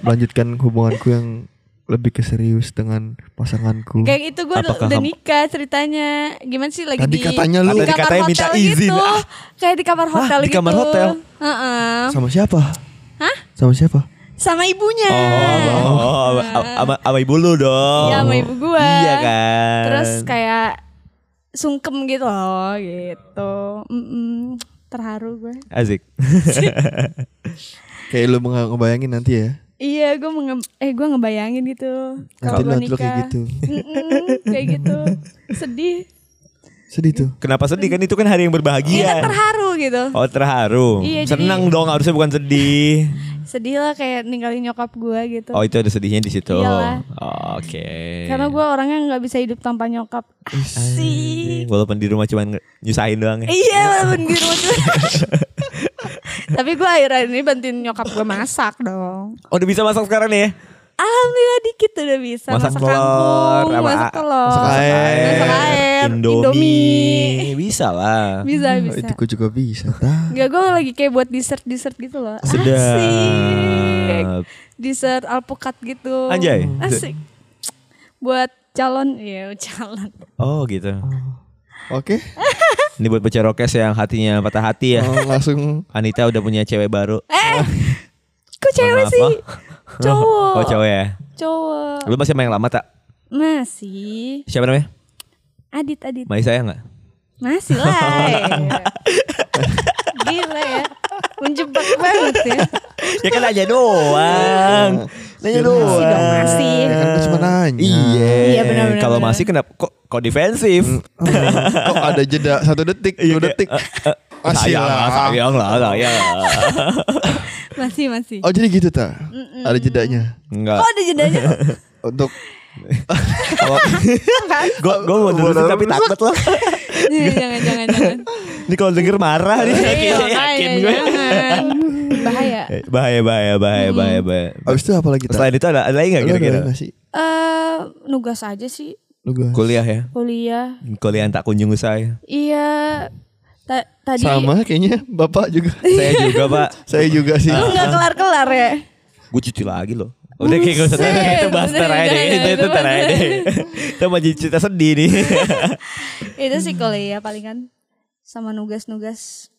Speaker 4: melanjutkan hubunganku yang lebih ke serius dengan pasanganku.
Speaker 5: Kayak itu gue udah
Speaker 6: kamu-
Speaker 5: nikah ceritanya. Gimana sih lagi
Speaker 4: Tadi
Speaker 5: di
Speaker 4: katanya lu-
Speaker 5: di
Speaker 6: Tadi
Speaker 5: kamar
Speaker 6: katanya minta
Speaker 5: hotel
Speaker 6: izin.
Speaker 5: gitu.
Speaker 6: Ah.
Speaker 5: Kayak di kamar hotel
Speaker 6: di
Speaker 5: gitu.
Speaker 6: kamar hotel?
Speaker 5: Heeh.
Speaker 4: Sama siapa?
Speaker 5: Hah?
Speaker 4: Sama siapa?
Speaker 5: Sama ibunya.
Speaker 6: Oh, sama- sama sama ibu lu dong.
Speaker 5: Iya, sama ibu gua.
Speaker 6: Iya kan.
Speaker 5: Terus kayak sungkem gitu loh gitu. Mm-mm. Terharu gue.
Speaker 6: Asik.
Speaker 4: Kayak lu nge- ngebayangin nanti ya.
Speaker 5: Iya, gue menge- eh gue ngebayangin gitu.
Speaker 4: Nanti
Speaker 5: Kalau gue nikah.
Speaker 4: kayak gitu.
Speaker 5: Mm-mm, kayak gitu. Sedih.
Speaker 4: Sedih tuh.
Speaker 6: Kenapa sedih kan itu kan hari yang
Speaker 5: Iya, kan
Speaker 6: berbahagia.
Speaker 5: terharu gitu.
Speaker 6: Oh terharu.
Speaker 5: Iya, jadi-
Speaker 6: Senang dong harusnya bukan sedih.
Speaker 5: Sedih lah kayak ninggalin nyokap gue gitu.
Speaker 6: Oh itu ada sedihnya di situ.
Speaker 5: Iyalah.
Speaker 6: Oke.
Speaker 5: Karena gue orangnya nggak bisa hidup tanpa nyokap. Asik.
Speaker 6: Walaupun di rumah cuman nge- nyusahin doang ya.
Speaker 5: Iya walaupun di rumah tuh. Tapi gue akhir-akhir ini bantuin nyokap gue masak dong.
Speaker 6: Oh udah bisa masak sekarang nih ya?
Speaker 5: Alhamdulillah dikit udah bisa
Speaker 6: Masak
Speaker 5: masak,
Speaker 6: telur,
Speaker 5: kangkung,
Speaker 6: apa-
Speaker 5: masak telur,
Speaker 4: masak air,
Speaker 5: masak air,
Speaker 6: Indomie. Bisa lah.
Speaker 5: Bisa
Speaker 4: Oh,
Speaker 5: bisa.
Speaker 4: itu gue juga bisa.
Speaker 5: Enggak gue lagi kayak buat dessert dessert gitu loh. Asik.
Speaker 6: Sedap.
Speaker 5: Dessert alpukat gitu.
Speaker 6: Anjay.
Speaker 5: Asik. Buat calon, iya calon.
Speaker 6: Oh gitu.
Speaker 4: Oke.
Speaker 6: Ini buat bocah rokes yang hatinya patah hati ya.
Speaker 4: Oh, langsung
Speaker 6: Anita udah punya cewek baru.
Speaker 5: Eh, kok cewek sih?
Speaker 6: ah.
Speaker 5: Cowok.
Speaker 6: Oh cowok ya.
Speaker 5: Cowok.
Speaker 6: Lu masih yang lama tak?
Speaker 5: Masih.
Speaker 6: Siapa namanya?
Speaker 5: Adit, Adit.
Speaker 6: Mai saya nggak?
Speaker 5: Masih lah. ya. Gila ya. Menjebak banget ya.
Speaker 6: ya kan aja doang. Nanya doang.
Speaker 5: Masih dong, masih.
Speaker 4: ya kan gue cuma nanya.
Speaker 6: Iya.
Speaker 5: Iya,
Speaker 6: Kalau masih kenapa kok kok defensif?
Speaker 4: Oh, kok ada jeda satu detik,
Speaker 6: Iya,
Speaker 4: dua
Speaker 6: kayak,
Speaker 4: detik.
Speaker 6: eh, eh,
Speaker 4: Masih
Speaker 6: sayang
Speaker 4: lah.
Speaker 6: lah, sayang lah, sayang.
Speaker 5: Masih, masih.
Speaker 4: Oh jadi gitu ta? Ada jedanya
Speaker 6: Enggak.
Speaker 5: Kok ada jedanya?
Speaker 4: untuk
Speaker 6: Gue gue mau terusin tapi takut loh.
Speaker 5: Iya, jangan, jangan, jangan.
Speaker 6: Ini kalau denger marah nih.
Speaker 5: Iya,
Speaker 6: yakin, gue.
Speaker 5: jangan. Bahaya.
Speaker 6: Eh, Bahaya, bahaya, bahaya, bahaya, bahaya.
Speaker 4: Abis itu apa lagi?
Speaker 6: Selain itu ada, ada lagi nggak kira-kira?
Speaker 5: Eh, nugas aja sih
Speaker 4: gue
Speaker 6: Kuliah ya.
Speaker 5: kuliah.
Speaker 6: Kuliah yang tak kunjung usai.
Speaker 5: Iya. Ta- tadi
Speaker 4: sama kayaknya bapak juga.
Speaker 6: Saya juga pak.
Speaker 4: Saya juga sih.
Speaker 5: lu nggak kelar-kelar ya?
Speaker 6: Gue cuci lagi loh. Udah kayak gak usah
Speaker 5: Buset.
Speaker 6: itu bahas aja deh. Itu, itu aja deh. Itu mau jadi cerita sedih nih.
Speaker 5: Itu sih kuliah palingan sama nugas-nugas.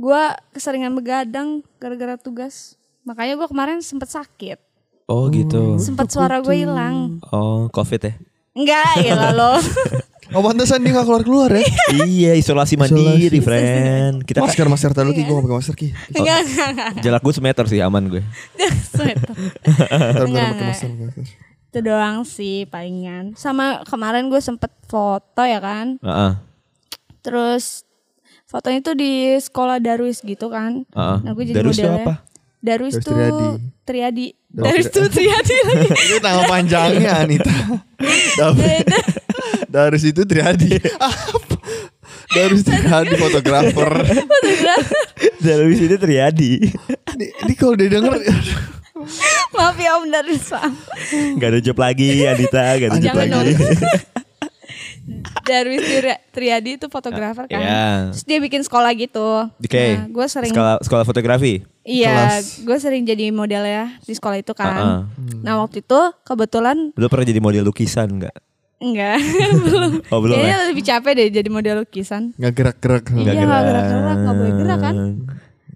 Speaker 5: Gua keseringan begadang gara-gara tugas. Makanya gua kemarin sempet sakit.
Speaker 6: Oh gitu.
Speaker 5: Sempet suara gue hilang.
Speaker 6: Oh covid ya.
Speaker 5: Enggak, ya lo.
Speaker 4: Oh pantesan dia gak keluar-keluar ya.
Speaker 6: iya isolasi mandiri
Speaker 4: Isolasi.
Speaker 6: friend. Kita
Speaker 4: Masker masker tadi ki gue gak pakai masker ki.
Speaker 5: Enggak, enggak, enggak.
Speaker 6: jalak gue semeter sih aman gue.
Speaker 4: Ntar
Speaker 5: Enggak,
Speaker 4: pakai
Speaker 5: enggak. Itu doang sih palingan. Sama kemarin gue sempet foto ya kan.
Speaker 6: Heeh.
Speaker 5: Terus fotonya tuh di sekolah Darwis gitu kan.
Speaker 6: Heeh.
Speaker 5: Nah gue jadi
Speaker 6: Darwis itu
Speaker 5: modelnya.
Speaker 6: apa?
Speaker 5: Darwis
Speaker 4: Darwis
Speaker 5: tuh
Speaker 4: Triadi.
Speaker 5: Triadi.
Speaker 4: Darwis
Speaker 5: Darwis tuh Triadi lagi.
Speaker 4: Itu nama panjangnya Anita. David. Dari situ Triadi. Apa? Dari Triadi fotografer.
Speaker 6: Darwis itu Triadi.
Speaker 4: Ini, ini kalau dia denger
Speaker 5: Maaf ya Om Darwis Pak.
Speaker 6: Gak ada job lagi Anita, gak ada job lagi.
Speaker 5: Darwis Tri- Triadi itu fotografer kan.
Speaker 6: Iya.
Speaker 5: Terus dia bikin sekolah gitu.
Speaker 6: Oke.
Speaker 5: Nah, gue sering
Speaker 6: Sekolah sekolah fotografi.
Speaker 5: Iya, gue sering jadi model ya di sekolah itu kan. Nah waktu itu kebetulan
Speaker 6: Lu pernah jadi model lukisan nggak?
Speaker 5: Enggak belum.
Speaker 6: Oh, belum
Speaker 5: Kayaknya
Speaker 6: ya?
Speaker 5: lebih capek deh jadi model lukisan.
Speaker 4: nggak gerak-gerak.
Speaker 5: Iya, nggak gerak-gerak, nggak boleh gerak kan.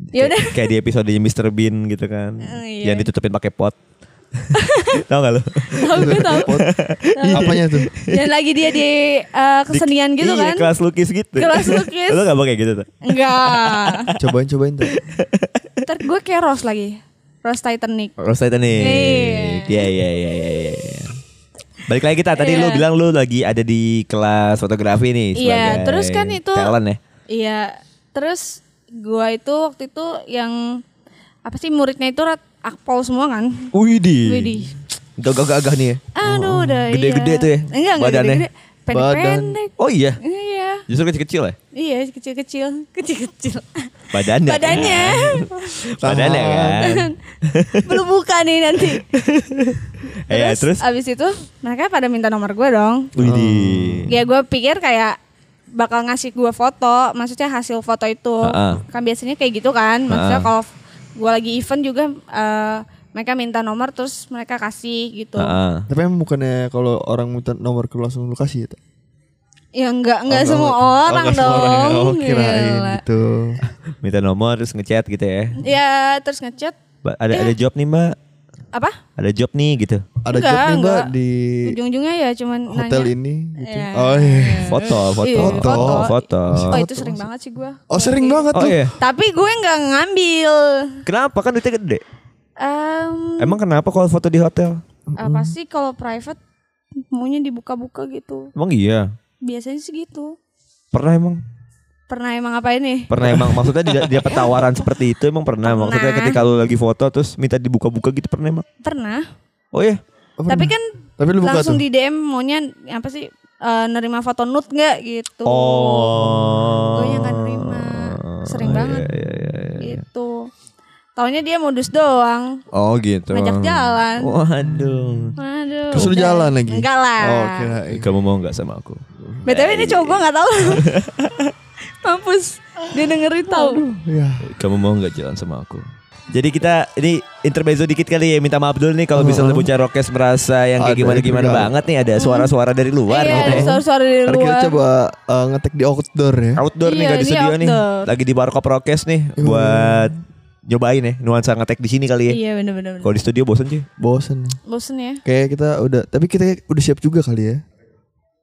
Speaker 5: Ya udah.
Speaker 6: Kayak, kayak di episodenya Mr. Bean gitu kan.
Speaker 5: Oh, iya.
Speaker 6: Yang ditutupin pakai pot. Tahu gak lu?
Speaker 5: Tahu gue tahu.
Speaker 4: Apanya tuh?
Speaker 5: Dan lagi dia di eh, kesenian gitu
Speaker 6: iya,
Speaker 5: kan.
Speaker 6: kelas lukis gitu.
Speaker 5: Kelas lukis.
Speaker 6: lu gak mau kayak gitu tuh?
Speaker 5: Enggak.
Speaker 4: Cobain cobain tuh.
Speaker 5: Ntar gue kayak Rose lagi. Rose Titanic.
Speaker 6: Rose Titanic.
Speaker 5: Iya.
Speaker 6: Iya, iya, iya, iya, iya. Balik lagi kita tadi
Speaker 5: Iya.
Speaker 6: lu bilang lu lagi ada di kelas fotografi nih
Speaker 5: Iya,
Speaker 6: sebagai
Speaker 5: terus kan itu-
Speaker 6: talent ya.
Speaker 5: Iya, terus gua itu waktu itu yang apa sih muridnya itu rat akpol semua kan?
Speaker 6: Widih.
Speaker 5: Widih.
Speaker 6: Gagah-gagah nih ya.
Speaker 5: Aduh, udah
Speaker 6: Gede-gede
Speaker 5: iya.
Speaker 6: tuh ya,
Speaker 5: Enggak, enggak gede-gede. Pendek-pendek.
Speaker 6: Oh iya.
Speaker 5: Iya.
Speaker 6: Justru kecil-kecil ya.
Speaker 5: Iya, kecil-kecil, kecil-kecil.
Speaker 6: Badannya.
Speaker 5: Badannya.
Speaker 6: Badannya kan.
Speaker 5: Belum buka nih nanti.
Speaker 6: Iya, terus
Speaker 5: abis itu mereka pada minta nomor gue dong.
Speaker 6: Widih.
Speaker 5: Ya gue pikir kayak bakal ngasih gue foto, maksudnya hasil foto itu.
Speaker 6: Heeh.
Speaker 5: Kan biasanya kayak gitu kan. Maksudnya
Speaker 6: Heeh.
Speaker 5: kalau gue lagi event juga eh, mereka minta nomor terus mereka kasih gitu.
Speaker 6: Heeh.
Speaker 4: Tapi emang bukannya kalau orang minta nomor ke langsung lu kasih ya?
Speaker 5: Ya enggak enggak
Speaker 4: Oh,
Speaker 5: semua
Speaker 4: oh,
Speaker 5: orang
Speaker 4: nggak semua
Speaker 5: dong.
Speaker 4: orang ya. Oh kirain
Speaker 5: Gila.
Speaker 4: gitu.
Speaker 6: Minta nomor terus ngechat gitu ya.
Speaker 5: Ya terus ngechat
Speaker 6: Ba- Ada ada job nih mbak.
Speaker 5: apa?
Speaker 6: Ada job nih gitu.
Speaker 4: Ada
Speaker 5: Enggak,
Speaker 4: job nih mbak
Speaker 5: enggak.
Speaker 4: di
Speaker 5: Ujung-ujungnya ya cuman
Speaker 4: hotel
Speaker 5: nanya.
Speaker 4: ini gitu.
Speaker 5: Iya.
Speaker 4: Oh iya.
Speaker 6: Foto, foto,
Speaker 5: Iya,
Speaker 6: foto,
Speaker 5: foto.
Speaker 6: foto.
Speaker 5: Oh itu sering banget sih gue.
Speaker 4: Oh sering banget
Speaker 6: Oh
Speaker 4: tuh.
Speaker 6: iya.
Speaker 5: Tapi gue nggak ngambil.
Speaker 6: Kenapa kan duitnya gede?
Speaker 5: Em,
Speaker 6: Emang kenapa kalau foto di hotel?
Speaker 5: apa sih kalau private maunya dibuka-buka gitu.
Speaker 6: Emang iya.
Speaker 5: Biasanya sih gitu.
Speaker 6: Pernah emang?
Speaker 5: Pernah emang apa ini?
Speaker 6: Pernah emang maksudnya dia dapat tawaran seperti itu emang pernah. Maksudnya
Speaker 5: Pernah.
Speaker 6: ketika lu lagi foto terus minta dibuka-buka gitu pernah emang?
Speaker 5: Pernah.
Speaker 6: Oh iya.
Speaker 4: Oh,
Speaker 5: Tapi kan
Speaker 4: Tapi lu buka
Speaker 5: langsung
Speaker 4: tuh.
Speaker 5: di DM maunya apa sih eh, nerima foto nude nggak gitu.
Speaker 6: Oh.
Speaker 5: Gue yang nggak nerima. Sering banget.
Speaker 6: Iya, iya, iya, iya.
Speaker 5: Gitu. Taunya dia modus doang.
Speaker 6: Oh gitu.
Speaker 5: Ngajak jalan.
Speaker 6: Waduh.
Speaker 5: Aduh.
Speaker 4: Terus lu
Speaker 5: udah.
Speaker 4: jalan lagi?
Speaker 5: Enggak lah.
Speaker 4: Oh kirain.
Speaker 6: Kamu mau nggak sama aku?
Speaker 5: BTW ini cowok gue gak tahu. Mampus. Dia dengerin tahu.
Speaker 4: Ya.
Speaker 6: Kamu mau nggak jalan sama aku? Jadi kita ini intermezzo dikit kali ya minta maaf dulu nih kalau misalnya bocah rokes merasa yang kayak
Speaker 4: Ada
Speaker 6: gimana gimana
Speaker 4: juga.
Speaker 6: banget nih ada suara-suara dari luar
Speaker 5: Iya,
Speaker 6: gitu
Speaker 5: ada suara-suara dari
Speaker 4: Ntar kita
Speaker 5: luar.
Speaker 4: coba uh, ngetek di outdoor ya.
Speaker 6: Outdoor nih
Speaker 5: Iya,
Speaker 6: gak di studio nih. Lagi di Warkop Rokes nih buat nyobain ya nuansa ngetek di sini kali ya.
Speaker 5: Iya bener-bener.
Speaker 6: Kalau di studio bosen sih.
Speaker 4: Bosen.
Speaker 5: Bosen ya.
Speaker 4: Kayak kita udah, tapi kita udah siap juga kali ya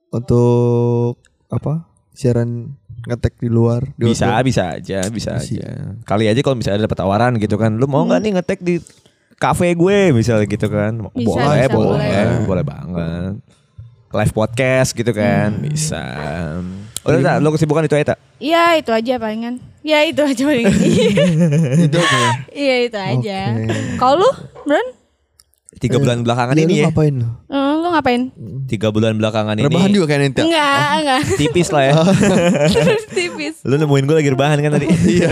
Speaker 4: untuk apa siaran ngetek di luar. Di
Speaker 6: Bisa,
Speaker 4: outdoor.
Speaker 6: bisa aja, bisa
Speaker 4: Bisa.
Speaker 6: aja. Kali aja kalau misalnya dapat tawaran gitu kan, lu mau
Speaker 5: Hmm.
Speaker 6: nggak nih ngetek di kafe gue misalnya gitu kan?
Speaker 5: Bisa,
Speaker 6: boleh,
Speaker 5: bisa,
Speaker 6: boleh,
Speaker 5: boleh.
Speaker 6: boleh banget. Live podcast gitu kan,
Speaker 5: Hmm.
Speaker 6: bisa. Udah, tak, lu kesibukan itu aja tak?
Speaker 5: Iya itu aja palingan. Ya itu aja palingan.
Speaker 4: Itu apa ya?
Speaker 5: Iya itu aja.
Speaker 4: Oke.
Speaker 5: Kalau lu, Bron?
Speaker 6: Tiga bulan belakangan
Speaker 4: Iya,
Speaker 6: ini
Speaker 4: lu
Speaker 6: ya.
Speaker 4: ngapain lu?
Speaker 5: Eh, lu ngapain?
Speaker 6: Tiga bulan belakangan ini.
Speaker 4: Rebahan juga kayak nanti.
Speaker 5: Enggak, enggak.
Speaker 6: Tipis lah ya.
Speaker 5: Tipis.
Speaker 6: Lu nemuin gue lagi rebahan kan tadi? Iya.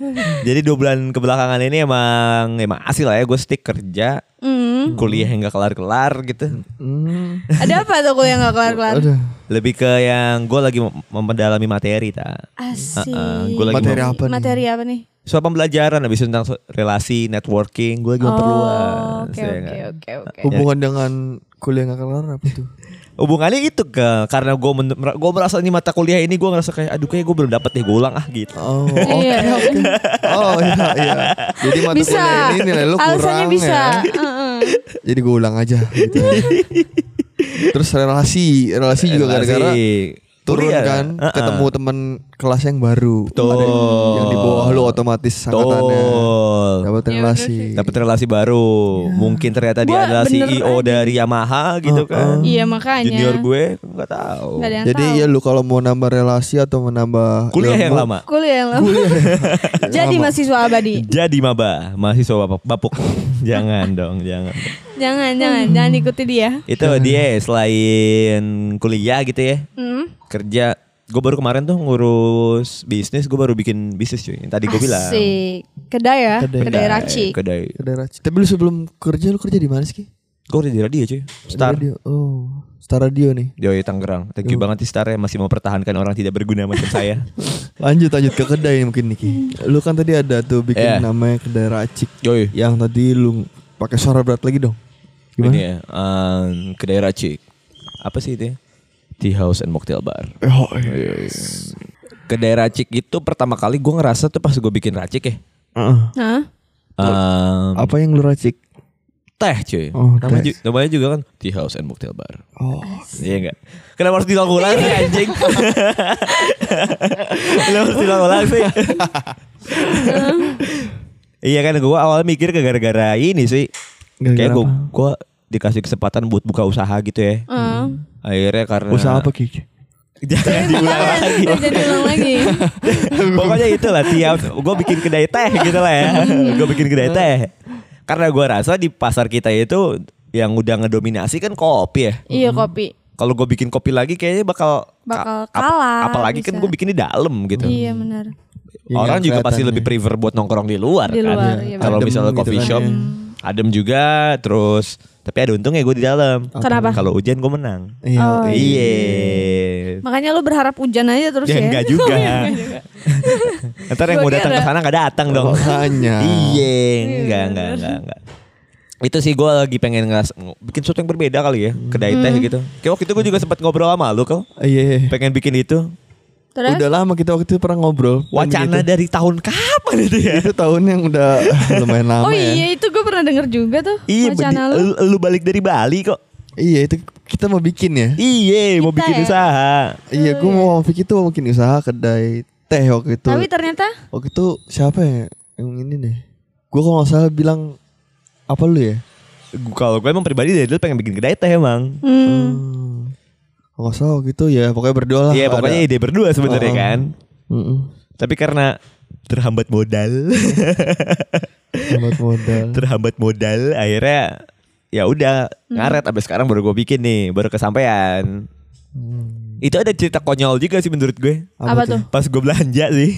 Speaker 6: Jadi dua bulan kebelakangan ini emang emang asli lah ya gue stick kerja
Speaker 5: Hmm.
Speaker 6: kuliah yang gak kelar-kelar gitu.
Speaker 4: Hmm.
Speaker 5: Ada apa tuh kuliah nggak kelar-kelar?
Speaker 4: Aduh.
Speaker 6: Lebih ke yang gue lagi mem- memperdalami materi ta.
Speaker 5: Asik.
Speaker 6: Heeh, gua lagi
Speaker 4: Materi apa nih?
Speaker 5: Materi apa nih?
Speaker 6: Soal pembelajaran habis itu tentang relasi networking gue lagi memperluas.
Speaker 5: Oh, oke
Speaker 6: ya
Speaker 5: oke oke oke.
Speaker 4: Hubungan dengan kuliah nggak kelar apa tuh?
Speaker 6: Hubungannya itu ke karena gue gue merasa nih mata kuliah ini gue ngerasa kayak aduh kayak gue belum dapet deh gue ulang ah gitu.
Speaker 4: Oh, oke
Speaker 5: Iya.
Speaker 4: oke. Oh iya iya. Jadi mata
Speaker 5: Bisa.
Speaker 4: kuliah ini nilai lu kurang
Speaker 5: bisa.
Speaker 4: ya.
Speaker 5: Heeh.
Speaker 4: Jadi gue ulang aja gitu. Terus relasi, relasi juga gara-gara turun
Speaker 6: Kuliah.
Speaker 4: kan,
Speaker 6: Heeh.
Speaker 4: ketemu teman kelas yang baru.
Speaker 6: Betul.
Speaker 4: Ada yang- yang di bawah lu otomatis angkatannya.
Speaker 6: Betul.
Speaker 4: Dapat
Speaker 5: Iya,
Speaker 4: relasi.
Speaker 6: Dapat relasi baru. Mungkin ternyata dia
Speaker 5: Gua
Speaker 6: adalah CEO
Speaker 5: aja.
Speaker 6: dari Yamaha gitu kan.
Speaker 5: Iya makanya.
Speaker 6: Junior gue nggak tahu.
Speaker 5: Yang
Speaker 4: Jadi
Speaker 5: tahu.
Speaker 4: ya lu kalau mau nambah relasi atau menambah
Speaker 6: Kuliah yang
Speaker 4: ilmu,
Speaker 6: lama.
Speaker 5: Kuliah yang lama. Jadi mahasiswa abadi.
Speaker 6: Jadi maba, mahasiswa bapuk. bapuk. jangan dong, jangan.
Speaker 5: Jangan jangan jangan ikuti dia.
Speaker 6: Itu dia selain kuliah gitu ya,
Speaker 5: Hmm.
Speaker 6: kerja. Gue baru kemarin tuh ngurus bisnis, gue baru bikin bisnis cuy. Yang tadi gue bilang.
Speaker 5: Asik. Kedai ya,
Speaker 4: Kedai.
Speaker 5: kedai, raci.
Speaker 6: Kedai.
Speaker 4: Kedai raci. Tapi lu sebelum kerja lu kerja di mana sih?
Speaker 6: Gue kerja di radio cuy. Star.
Speaker 4: Radio. Oh, Star Radio nih.
Speaker 6: Yoi Tangerang. Thank you banget nih Star ya masih mempertahankan orang tidak berguna macam saya.
Speaker 4: Lanjut lanjut ke kedai mungkin Niki. Lu kan tadi ada tuh bikin
Speaker 6: Iya.
Speaker 4: namanya kedai racik.
Speaker 6: Yoi.
Speaker 4: Yang tadi lu pakai suara berat lagi dong. Gimana?
Speaker 6: Ini ya, um, kedai racik. Apa sih itu ya? Tea House and Mocktail Bar.
Speaker 4: Oh,
Speaker 6: Kedai racik itu pertama kali gue ngerasa tuh pas gue bikin racik ya.
Speaker 4: Heeh.
Speaker 5: Hah?
Speaker 6: Um,
Speaker 4: Apa yang lu racik?
Speaker 6: teh cuy.
Speaker 4: Oh,
Speaker 6: namanya,
Speaker 4: teh.
Speaker 6: ju- namanya juga kan Tea House and Mocktail Bar.
Speaker 4: Oh.
Speaker 6: Iya enggak? Kenapa harus diulang-ulang sih anjing? Kenapa harus diulang-ulang sih? iya kan gue awal mikir ke gara-gara ini sih.
Speaker 4: Gara-gara
Speaker 6: Kayak gue? Dikasih kesempatan buat buka usaha gitu ya.
Speaker 5: Eh,
Speaker 6: Akhirnya karena
Speaker 4: Usaha apa Kiki?
Speaker 6: Jangan diulang lagi.
Speaker 5: Jangan jadi ulang lagi.
Speaker 6: Pokoknya itulah tiap gue bikin kedai teh gitu lah ya. gue bikin kedai teh. Karena gue rasa di pasar kita itu yang udah ngedominasi kan kopi ya.
Speaker 5: Iya kopi.
Speaker 6: Kalau gue bikin kopi lagi kayaknya bakal
Speaker 5: Bakal
Speaker 6: ka- ap-
Speaker 5: kalah,
Speaker 6: apalagi kan
Speaker 5: bisa.
Speaker 6: gue bikin di dalam gitu.
Speaker 5: Iya benar.
Speaker 4: Ya,
Speaker 6: Orang juga pasti lebih prefer buat nongkrong di luar
Speaker 5: Di
Speaker 6: kan.
Speaker 5: luar, iya,
Speaker 6: Kalau misalnya
Speaker 4: gitu
Speaker 6: coffee
Speaker 4: kan,
Speaker 6: shop
Speaker 4: ya.
Speaker 6: adem juga terus tapi ada untungnya gue di dalam.
Speaker 5: Kenapa?
Speaker 6: Kalau hujan gue menang.
Speaker 4: Iya.
Speaker 5: Oh,
Speaker 6: Iya.
Speaker 5: Makanya lu berharap hujan aja terus
Speaker 6: Ya
Speaker 5: ya?
Speaker 6: enggak juga. Ntar yang mau datang ke sana enggak datang dong.
Speaker 4: Makanya.
Speaker 6: Iya, enggak, enggak, enggak, enggak. Itu sih gue lagi pengen ngeras, bikin sesuatu yang berbeda kali ya, kedai teh gitu. Kayak waktu itu gue juga sempat ngobrol sama lu kau,
Speaker 4: Iya.
Speaker 6: pengen bikin itu.
Speaker 5: Terus?
Speaker 4: Udah lama kita waktu itu pernah ngobrol.
Speaker 6: Wacana
Speaker 4: Dan
Speaker 6: dari tahun kapan itu ya?
Speaker 4: gitu. Itu tahun yang udah lumayan lama
Speaker 5: oh
Speaker 4: ya.
Speaker 5: iya itu gue pernah denger juga tuh
Speaker 6: Iya,
Speaker 5: wacana lu.
Speaker 6: lu, lu balik dari Bali kok.
Speaker 4: Iya itu kita mau bikin ya.
Speaker 6: Iya, mau bikin
Speaker 5: ya?
Speaker 6: usaha.
Speaker 4: Iya, gue mau bikin itu mau bikin usaha kedai teh waktu itu.
Speaker 5: Tapi ternyata
Speaker 4: Waktu itu siapa ya yang ini nih? Gue kalau nggak salah bilang apa lu ya?
Speaker 6: Gua- Kalau gue emang pribadi dari dulu pengen bikin kedai teh emang.
Speaker 5: hmm,
Speaker 4: Hmm. Salah gitu ya, pokoknya berdua lah.
Speaker 6: Iya,
Speaker 4: Ada-
Speaker 6: pokoknya ide berdua sebenarnya
Speaker 4: Oh.
Speaker 6: kan.
Speaker 4: Mm-mm.
Speaker 6: Tapi karena terhambat modal,
Speaker 4: Hemat modal.
Speaker 6: terhambat modal, akhirnya ya udah ngaret. Abis sekarang baru gue bikin nih, baru kesampaian. Itu ada cerita konyol juga sih menurut gue.
Speaker 5: apa tuh?
Speaker 6: Pas gue belanja sih,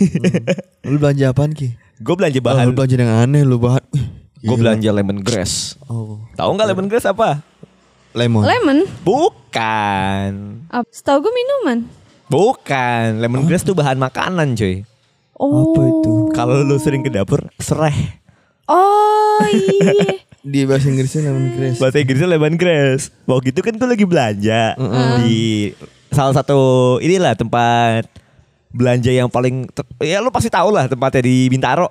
Speaker 4: Lu belanja apaan Ki?
Speaker 6: gue belanja
Speaker 4: Oh,
Speaker 6: bahan.
Speaker 4: lu belanja yang aneh lu bahan.
Speaker 6: gue belanja lemongrass.
Speaker 4: Oh,
Speaker 6: Tahu nggak lemongrass apa?
Speaker 4: Lemon.
Speaker 5: Lemon?
Speaker 6: Bukan.
Speaker 5: Apa? Setahu gue minuman.
Speaker 6: Bukan. Lemongrass tuh bahan makanan, cuy.
Speaker 5: Oh.
Speaker 4: Apa itu?
Speaker 6: Kalau lu sering ke dapur, sereh.
Speaker 5: Oh iya.
Speaker 4: Di bahasa Inggrisnya lemon grass.
Speaker 6: Bahasa Inggrisnya lemongrass. Waktu itu kan gue lagi belanja di salah satu inilah tempat belanja yang paling ya lu pasti tahu lah tempatnya di Bintaro.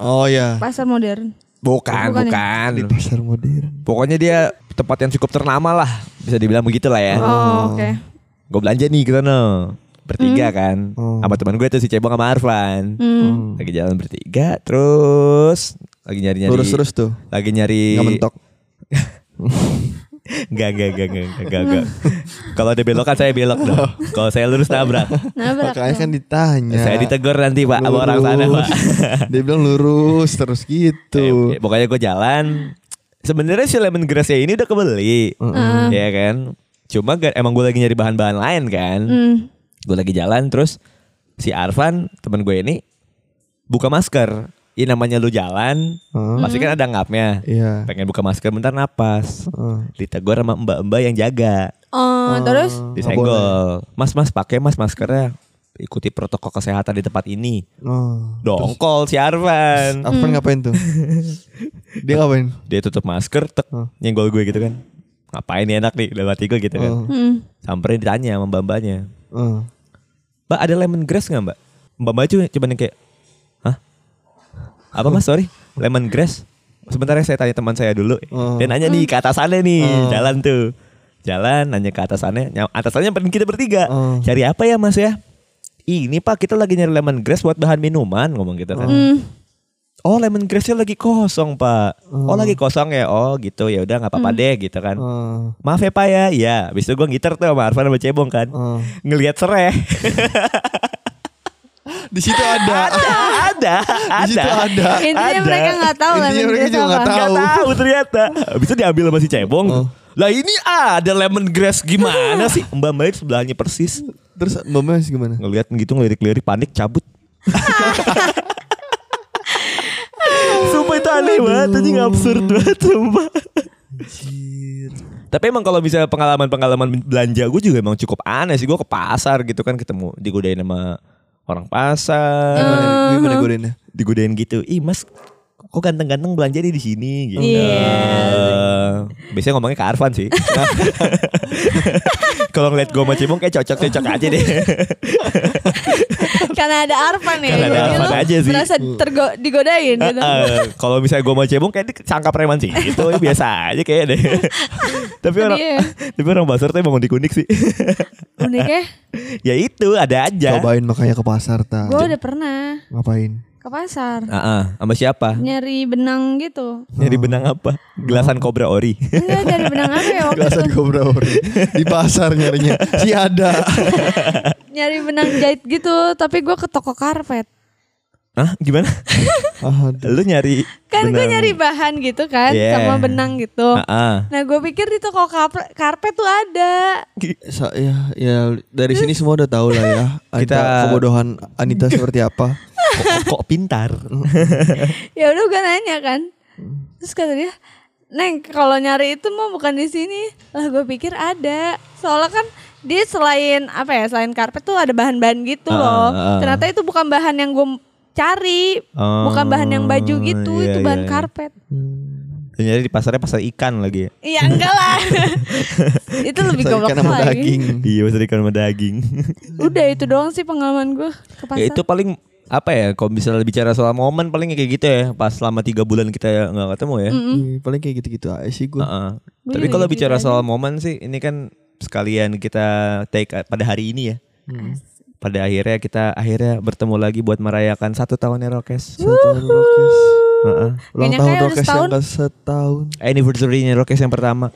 Speaker 4: Oh ya.
Speaker 5: Pasar modern.
Speaker 6: Bukan,
Speaker 5: Bukan
Speaker 6: bukan.
Speaker 4: Di pasar modern.
Speaker 6: Pokoknya dia tempat yang cukup ternama lah, bisa dibilang begitu lah ya.
Speaker 5: Oh, oke.
Speaker 6: Gue belanja nih ke sana. Bertiga kan.
Speaker 4: Oh.
Speaker 6: Sama teman gue tuh si Cebong sama Arfan.
Speaker 5: Hmm.
Speaker 6: Lagi jalan bertiga terus lagi nyari-nyari
Speaker 4: Lurus terus tuh.
Speaker 6: Lagi nyari
Speaker 4: Nggak mentok.
Speaker 6: Enggak, enggak, enggak, enggak, enggak, enggak. Kalau ada belokan saya belok dong. Kalau saya lurus nabrak.
Speaker 5: Nabrak
Speaker 4: Makanya kan ditanya.
Speaker 6: Saya ditegur nanti pak sama orang sana pak.
Speaker 4: Lurus. Dia bilang lurus terus gitu.
Speaker 6: Eh, pokoknya gue jalan. Sebenarnya si lemongrass ya ini udah kebeli, ya kan. Cuma emang gue lagi nyari bahan-bahan lain kan.
Speaker 5: Hmm.
Speaker 6: Gue lagi jalan terus si Arfan temen gue ini buka masker. Ini namanya lu jalan,
Speaker 4: Heeh.
Speaker 6: pasti kan ada ngapnya.
Speaker 4: Iya.
Speaker 6: Pengen buka masker bentar napas.
Speaker 4: Heeh.
Speaker 6: Ditegur sama mbak-mbak yang jaga.
Speaker 5: Oh, terus?
Speaker 6: Disenggol. Mas, mas pakai mas maskernya. Ikuti protokol kesehatan di tempat ini.
Speaker 4: Oh.
Speaker 6: Dongkol si Arfan.
Speaker 4: Arfan ngapain tuh? Dia ngapain?
Speaker 6: Dia tutup masker, tek,
Speaker 4: Oh.
Speaker 6: nyenggol gue gitu kan. Ngapain nih enak nih, dalam hati gue gitu kan.
Speaker 4: Oh.
Speaker 5: Hmm.
Speaker 6: Samperin ditanya sama mbak-mbaknya.
Speaker 4: Oh.
Speaker 6: Mbak ada lemongrass gak mbak? Mbak-mbak cuma cuman yang kayak, hah? Apa mas, sorry? Lemongrass? Sebentar ya saya tanya teman saya dulu.
Speaker 4: Oh.
Speaker 6: Dia nanya nih ke atasannya nih,
Speaker 4: Oh.
Speaker 6: jalan tuh. Jalan, nanya ke atasannya. Ny- Atasannya kita bertiga.
Speaker 4: Oh.
Speaker 6: Cari apa ya mas ya? Ini pak kita lagi nyari lemongrass buat bahan minuman ngomong gitu kan.
Speaker 5: Hmm.
Speaker 6: Oh lemongrassnya lagi kosong pak. Oh, lagi kosong ya. Oh gitu ya udah nggak apa-apa deh gitu kan.
Speaker 4: Oh.
Speaker 6: Maaf ya pak ya. Iya. Abis itu gue ngiter tuh sama Arfan sama Cebong kan.
Speaker 4: Oh.
Speaker 6: Ngelihat sereh.
Speaker 4: Di situ ada.
Speaker 6: ada.
Speaker 4: Di situ ada.
Speaker 5: Intinya
Speaker 6: Ada.
Speaker 5: mereka nggak tahu
Speaker 4: Intinya
Speaker 5: lemon
Speaker 4: mereka
Speaker 5: grass
Speaker 4: juga nggak tahu.
Speaker 6: Tahu ternyata. Itu diambil sama si Cebong.
Speaker 4: Oh.
Speaker 6: Lah ini ada lemongrass gimana sih? Mbak Mbak sebelahnya persis.
Speaker 4: Terus Mbak Mas gimana?
Speaker 6: Ngelihat gitu ngelirik-lirik panik cabut. Sumpah itu aneh banget anjing absurd banget sumpah. Tapi emang kalau bisa pengalaman-pengalaman belanja gue juga emang cukup aneh sih. Gue ke pasar gitu kan ketemu digodain sama orang pasar.
Speaker 4: Gimana, gimana godainnya?
Speaker 6: Digodain gitu. Ih mas kok ganteng-ganteng belanja di sini gitu.
Speaker 5: Iya.
Speaker 6: Biasanya ngomongnya ke Arfan sih. Kalau ngeliat gue sama Cimong kayak cocok-cocok aja deh.
Speaker 5: Karena ada Arfan ya.
Speaker 6: Karena ada
Speaker 5: lu
Speaker 6: aja sih.
Speaker 5: Merasa tergo- digodain gitu.
Speaker 6: Eh, Kalau misalnya gue sama Cebong kayak disangka preman sih Itu biasa aja kayak deh Tapi orang
Speaker 5: Iya.
Speaker 6: Tapi orang pasar tuh emang unik-unik sih
Speaker 5: Unik ya.
Speaker 6: Ya itu ada aja
Speaker 4: Cobain makanya ke pasar ta.
Speaker 5: Gue udah pernah
Speaker 4: Ngapain?
Speaker 5: Ke pasar.
Speaker 6: Ah, ah. sama siapa?
Speaker 5: Nyari benang gitu.
Speaker 6: Nyari benang apa? Gelasan Cobra Ori.
Speaker 5: Enggak dari benang apa ya waktu
Speaker 4: Gelasan
Speaker 5: itu.
Speaker 4: kobra ori di pasar nyarinya. Si ada.
Speaker 5: Nyari benang jahit gitu, tapi gue ke toko karpet.
Speaker 6: Hah? Gimana? Lu nyari
Speaker 5: Kan gue nyari bahan gitu kan,
Speaker 6: Yeah.
Speaker 5: sama benang gitu.
Speaker 6: Ah, ah.
Speaker 5: Nah gue pikir di toko karpet, karpet tuh ada.
Speaker 4: Sa- ya, ya dari sini semua udah tahu lah ya. Kita kebodohan Anita seperti apa.
Speaker 6: Kok, kok pintar?
Speaker 5: Ya udah gue nanya kan. Terus kata dia, Neng kalau nyari itu mah bukan di sini. Lah gue pikir ada. Soalnya kan dia selain apa ya, selain karpet tuh ada bahan-bahan gitu
Speaker 6: Ah,
Speaker 5: loh.
Speaker 6: ah, ah.
Speaker 5: Ternyata itu bukan bahan yang gue cari.
Speaker 6: Oh,
Speaker 5: bukan bahan yang baju gitu,
Speaker 6: iya,
Speaker 5: itu
Speaker 6: iya,
Speaker 5: bahan
Speaker 6: iya.
Speaker 5: karpet.
Speaker 6: Nyari di pasarnya pasar ikan lagi ya?
Speaker 5: Iya enggak lah. itu lebih goblok
Speaker 4: ikan sama
Speaker 5: lagi.
Speaker 4: daging.
Speaker 6: Iya pasar ikan sama daging.
Speaker 5: Udah itu doang sih pengalaman gue ke pasar.
Speaker 6: ya itu paling apa ya? Kalau misalnya bicara soal momen paling kayak gitu ya. Pas selama tiga bulan kita nggak ketemu ya.
Speaker 4: Iya, paling kayak gitu-gitu aja sih gue.
Speaker 6: Heeh.
Speaker 5: Gua
Speaker 6: Tapi
Speaker 5: juga
Speaker 6: kalau
Speaker 5: gitu
Speaker 6: bicara
Speaker 5: aja.
Speaker 6: soal momen sih, ini kan sekalian kita take pada hari ini ya. Pada akhirnya kita akhirnya bertemu lagi buat merayakan satu tahun Rokes.
Speaker 4: Satu tahun Rokes.
Speaker 6: Heeh.
Speaker 4: Ulang tahun
Speaker 5: ya udah
Speaker 4: Rokes yang ke setahun.
Speaker 6: Anniversary-nya Rokes yang pertama.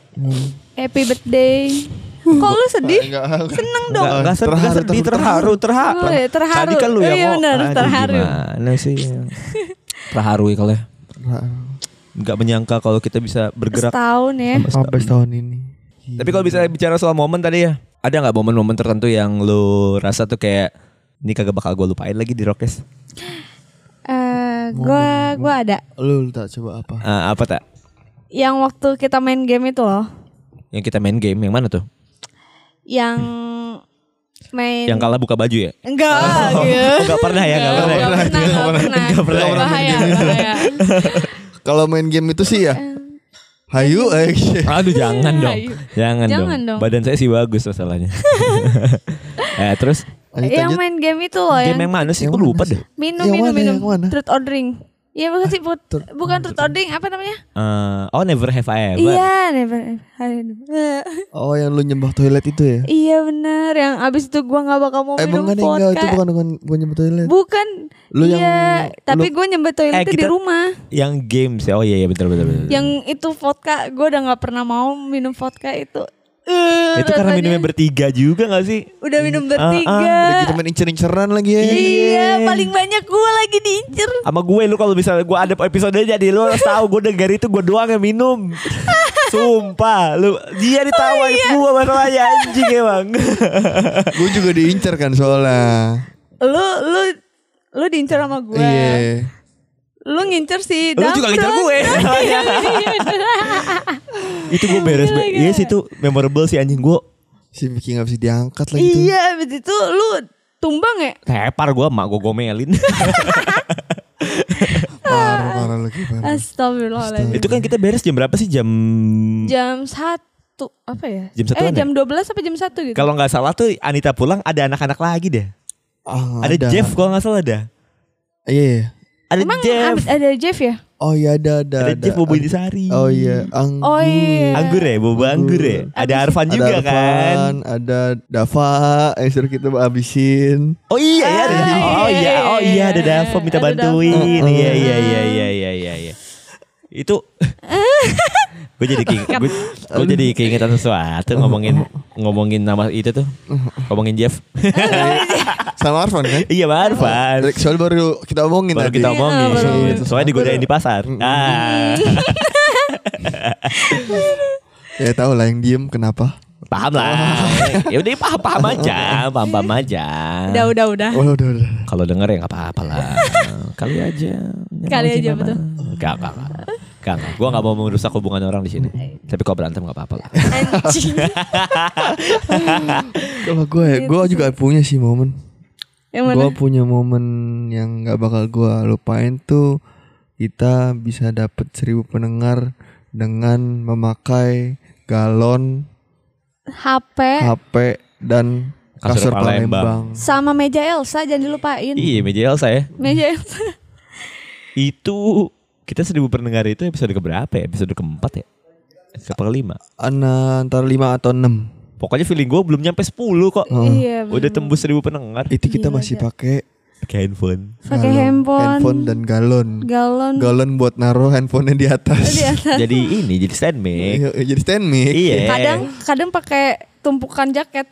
Speaker 5: Happy birthday. Kok lu sedih?
Speaker 4: Enggak.
Speaker 5: Seneng dong.
Speaker 6: Enggak, enggak sedih, enggak sedih, terharu, terharu.
Speaker 5: Oh, ya, terharu.
Speaker 6: Tadi kan lu
Speaker 5: Oh,
Speaker 6: yang
Speaker 5: iya
Speaker 6: mau.
Speaker 5: benar,
Speaker 6: Aduh,
Speaker 5: terharu.
Speaker 6: Gimana sih? terharu ya kalau ya. Enggak menyangka kalau kita bisa bergerak.
Speaker 5: Setahun ya.
Speaker 4: Sampai setahun ini.
Speaker 6: Tapi kalau bisa bicara soal momen tadi ya, ada nggak momen-momen tertentu yang lu rasa tuh kayak ini kagak bakal gue lupain lagi di Rokes?
Speaker 5: Eh, gua gua ada.
Speaker 4: Lu tak coba apa?
Speaker 6: Ah, apa tak?
Speaker 5: Yang waktu kita main game itu loh.
Speaker 6: Yang kita main game yang mana tuh?
Speaker 5: Yang main
Speaker 6: Yang kalah buka baju ya?
Speaker 5: Enggak,
Speaker 6: Oh,
Speaker 5: gitu.
Speaker 6: enggak pernah ya, enggak pernah.
Speaker 5: Enggak pernah, enggak pernah.
Speaker 6: Enggak pernah.
Speaker 5: Bahaya, bahaya.
Speaker 4: Kalau main game itu sih ya. Hayu eh.
Speaker 6: Aduh jangan dong. Jangan,
Speaker 5: Jangan
Speaker 6: dong.
Speaker 5: dong.
Speaker 6: Badan saya sih bagus masalahnya. eh terus
Speaker 4: Lanjut,
Speaker 5: Yang
Speaker 4: lanjut.
Speaker 5: main game itu loh
Speaker 6: game
Speaker 5: yang
Speaker 6: yang mana sih?
Speaker 4: yang
Speaker 6: Gue lupa deh.
Speaker 5: minum
Speaker 4: Yang
Speaker 5: minum
Speaker 4: mana,
Speaker 5: minum
Speaker 4: yang mana?
Speaker 5: truth or drink. Iya bukan sih put, bukan drink apa namanya?
Speaker 6: Eh, oh never have I ever.
Speaker 5: Iya, never. never.
Speaker 4: Oh yang lu nyembah toilet itu ya?
Speaker 5: Iya benar, yang abis itu gua nggak bakal mau
Speaker 4: Emang
Speaker 5: minum
Speaker 4: enggak
Speaker 5: vodka.
Speaker 4: itu bukan dengan gua nyembah toilet.
Speaker 5: Bukan.
Speaker 4: Lu yang-
Speaker 5: iya, tapi
Speaker 4: lu-
Speaker 5: gue nyembah toilet
Speaker 6: Eh,
Speaker 5: itu di
Speaker 6: kita-
Speaker 5: rumah.
Speaker 6: Yang games ya. Oh iya iya betul betul betul.
Speaker 5: Yang itu vodka, gue udah nggak pernah mau minum vodka itu. Eh,
Speaker 6: itu karena minumnya bertiga juga gak sih?
Speaker 5: Udah minum
Speaker 6: Ah,
Speaker 5: bertiga.
Speaker 4: Udah kita main incer-inceran lagi ya.
Speaker 5: Iya, paling banyak gue lagi diincer.
Speaker 6: Sama gue lu kalau misalnya gue ada episode jadi lu harus tahu gue denger itu gue doang yang minum. Sumpah lu dia ditawain gue masalahnya anjing emang.
Speaker 4: Gue juga diincer kan soalnya.
Speaker 5: Lu lu lu diincer sama gue.
Speaker 4: Iya.
Speaker 5: Lu ngincer si
Speaker 6: Lu juga ngincer gue. itu gue beres. be- Iya sih itu memorable sih anjing gue.
Speaker 4: Si Vicky gak bisa diangkat lagi tuh.
Speaker 5: Iya, abis itu lu tumbang ya?
Speaker 6: Tepar gue mak gue gomelin.
Speaker 4: Parah, parah lagi parah.
Speaker 5: Astagfirullahaladzim.
Speaker 6: itu kan kita beres jam berapa sih jam?
Speaker 5: Jam satu apa ya?
Speaker 6: Jam satuan
Speaker 5: eh, jam 12 sampai jam 1 gitu.
Speaker 6: Kalau nggak salah tuh Anita pulang ada anak-anak lagi deh.
Speaker 4: Ah,
Speaker 6: Ada, Jeff kalau nggak salah ada.
Speaker 4: Iya. iya.
Speaker 6: Ada
Speaker 5: Emang
Speaker 6: Jeff.
Speaker 5: ada Jeff ya?
Speaker 4: Oh iya ada ada.
Speaker 6: Ada Jeff Bobo Intisari.
Speaker 4: Oh iya anggur.
Speaker 5: Oh iya.
Speaker 6: Anggur ya, bobo anggur ya. Ada Arfan
Speaker 4: Ada
Speaker 6: juga
Speaker 4: Arfan,
Speaker 6: kan.
Speaker 4: Ada Dava yang suruh kita habisin.
Speaker 6: Oh iya ya, ada.
Speaker 5: Ah,
Speaker 6: Oh
Speaker 5: iya,
Speaker 6: iya, oh iya ada
Speaker 5: iya.
Speaker 6: Davo minta
Speaker 5: Ada
Speaker 6: bantuin. Iya iya iya iya iya iya iya. Itu gue jadi keinget, gue, gue jadi keingetan sesuatu ngomongin ngomongin nama itu tuh ngomongin Jeff
Speaker 4: Sama Arfan kan?
Speaker 6: iya Arfan
Speaker 4: Soal baru kita omongin
Speaker 6: baru
Speaker 4: tadi.
Speaker 6: kita omongin
Speaker 4: omongin.
Speaker 6: soalnya digodain di pasar ah
Speaker 4: Ya tahu lah yang diem kenapa?
Speaker 6: paham lah ya udah paham paham aja paham paham aja
Speaker 5: Udah, udah, udah.
Speaker 4: Oh udah udah.
Speaker 6: kalau denger ya nggak apa-apa lah kali aja
Speaker 5: Kali aja, betul.
Speaker 6: Gak, gak, gak. Gak, gak. Gue gak mau merusak hubungan orang di sini. Tapi kalau berantem gak apa-apa lah.
Speaker 5: Anjing.
Speaker 4: Kalau gue ya, gue juga punya sih momen.
Speaker 5: Yang mana?
Speaker 4: Gue punya momen yang nggak bakal gue lupain tuh kita bisa dapet seribu pendengar dengan memakai galon,
Speaker 5: HP
Speaker 4: HP dan
Speaker 6: Kasur
Speaker 4: kasur,
Speaker 6: Palembang.
Speaker 4: Palembang.
Speaker 5: sama meja Elsa jangan dilupain.
Speaker 6: Iya, media Elsa ya.
Speaker 5: Meja Elsa.
Speaker 6: Itu kita seribu pendengar itu episode keberapa ya? Episode keempat ya? Ke kelima.
Speaker 4: Ana antara 5 atau 6
Speaker 6: Pokoknya feeling gue belum nyampe 10 kok.
Speaker 5: Iya.
Speaker 6: Udah
Speaker 5: bener.
Speaker 6: tembus seribu pendengar.
Speaker 4: Itu kita
Speaker 5: Gila,
Speaker 4: masih pakai
Speaker 6: Pakai handphone.
Speaker 5: pakai handphone,
Speaker 4: handphone dan galon.
Speaker 5: galon
Speaker 4: Galon buat naruh handphonenya di atas.
Speaker 5: di atas.
Speaker 6: jadi ini jadi stand mic.
Speaker 4: Iya, Jadi stand mic.
Speaker 6: Iya.
Speaker 5: kadang kadang pakai tumpukan jaket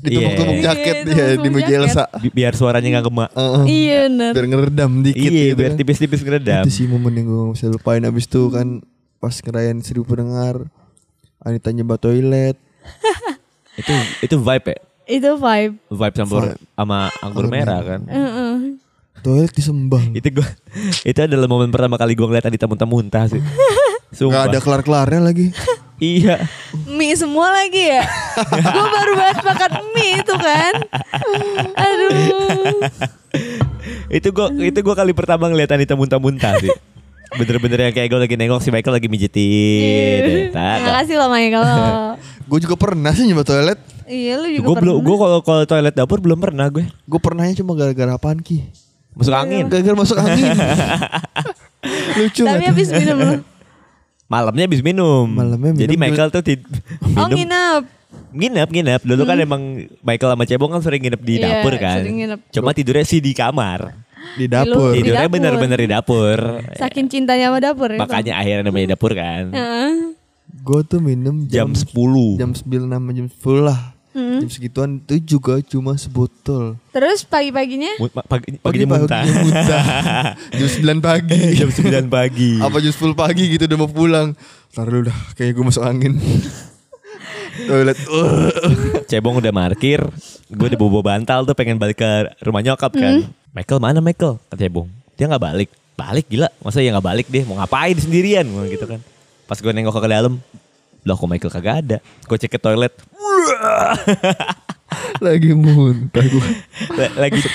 Speaker 4: Ditumpuk-tumpuk
Speaker 5: Iya.
Speaker 4: jaket
Speaker 5: Iya,
Speaker 4: ya di meja. Elsa.
Speaker 6: Bi- Biar suaranya nggak gemak.
Speaker 4: Heeh.
Speaker 5: iya bener
Speaker 4: Biar ngeredam dikit
Speaker 6: Iya,
Speaker 4: gitu
Speaker 6: biar
Speaker 4: kan.
Speaker 6: tipis-tipis ngeredam.
Speaker 4: Itu sih momen yang gue gak bisa lupain Abis itu kan Pas ngerayain seribu pendengar Anita nyebat toilet
Speaker 6: itu itu vibe ya.
Speaker 5: itu vibe
Speaker 6: Vibe campur sama anggur merah kan.
Speaker 5: Heeh.
Speaker 4: Toilet disembah
Speaker 6: itu gua itu adalah momen pertama kali gua ngeliat Adita muntah-muntah sih.
Speaker 4: Gak
Speaker 6: Sumpah.
Speaker 4: ada kelar-kelarnya lagi
Speaker 6: Iya.
Speaker 5: mie semua lagi ya gue baru banget makan mie itu kan aduh
Speaker 6: itu gua itu gua kali pertama ngeliat Anita muntah-muntah sih. Bener-bener yang kayak gue lagi nengok si Michael lagi mijitin. Tak,
Speaker 5: Terima kasih loh kalau
Speaker 4: Gue juga pernah sih nyebat toilet
Speaker 5: iya lu juga
Speaker 6: Gue belum,
Speaker 5: pernah.
Speaker 6: gue kalau kalau toilet dapur belum pernah gue.
Speaker 4: Gue pernahnya cuma gara-gara apaan Ki
Speaker 6: Masuk angin.
Speaker 4: Gara-gara masuk angin Lucu
Speaker 5: tapi habis minum lu
Speaker 6: Malamnya habis minum.
Speaker 4: Malamnya minum
Speaker 6: Jadi. Michael tuh tid-
Speaker 5: oh
Speaker 6: minum
Speaker 5: nginep
Speaker 6: nginep nginep. Dulu kan emang Michael sama Cebong kan sering nginep di
Speaker 5: Iya,
Speaker 6: dapur kan.
Speaker 5: sering nginep.
Speaker 6: Cuma tidurnya sih di kamar.
Speaker 4: Di dapur
Speaker 5: Di
Speaker 6: Tidurnya bener-bener di dapur.
Speaker 5: saking cintanya sama dapur ya
Speaker 6: Makanya akhirnya namanya dapur kan.
Speaker 5: Heeh.
Speaker 4: Gue tuh minum
Speaker 6: Jam
Speaker 4: jam
Speaker 6: 10.
Speaker 4: Jam 9 sama jam 10 lah
Speaker 5: Hmm.
Speaker 4: Jam segituan itu juga cuma sebotol
Speaker 5: terus pagi-paginya
Speaker 6: Pagi, paginya muntah.
Speaker 4: paginya muntah. jam 9 pagi
Speaker 6: Jam 9 pagi.
Speaker 4: Apa jam 10 pagi gitu udah mau pulang Ntar dulu dah kayaknya gue masuk angin Toilet.
Speaker 6: Cebong udah markir, gue udah bobo bantal tuh pengen balik ke rumah nyokap kan. Michael mana Michael? Kata Cebong. Dia nggak balik. Balik gila. Masa ya nggak balik deh? Mau ngapain sendirian? Gua gitu kan. Pas gue nengok ke dalam, loh kok Michael kagak ada. Gue cek ke toilet,
Speaker 4: Lagi muntah gue
Speaker 6: la- lagi
Speaker 5: masuk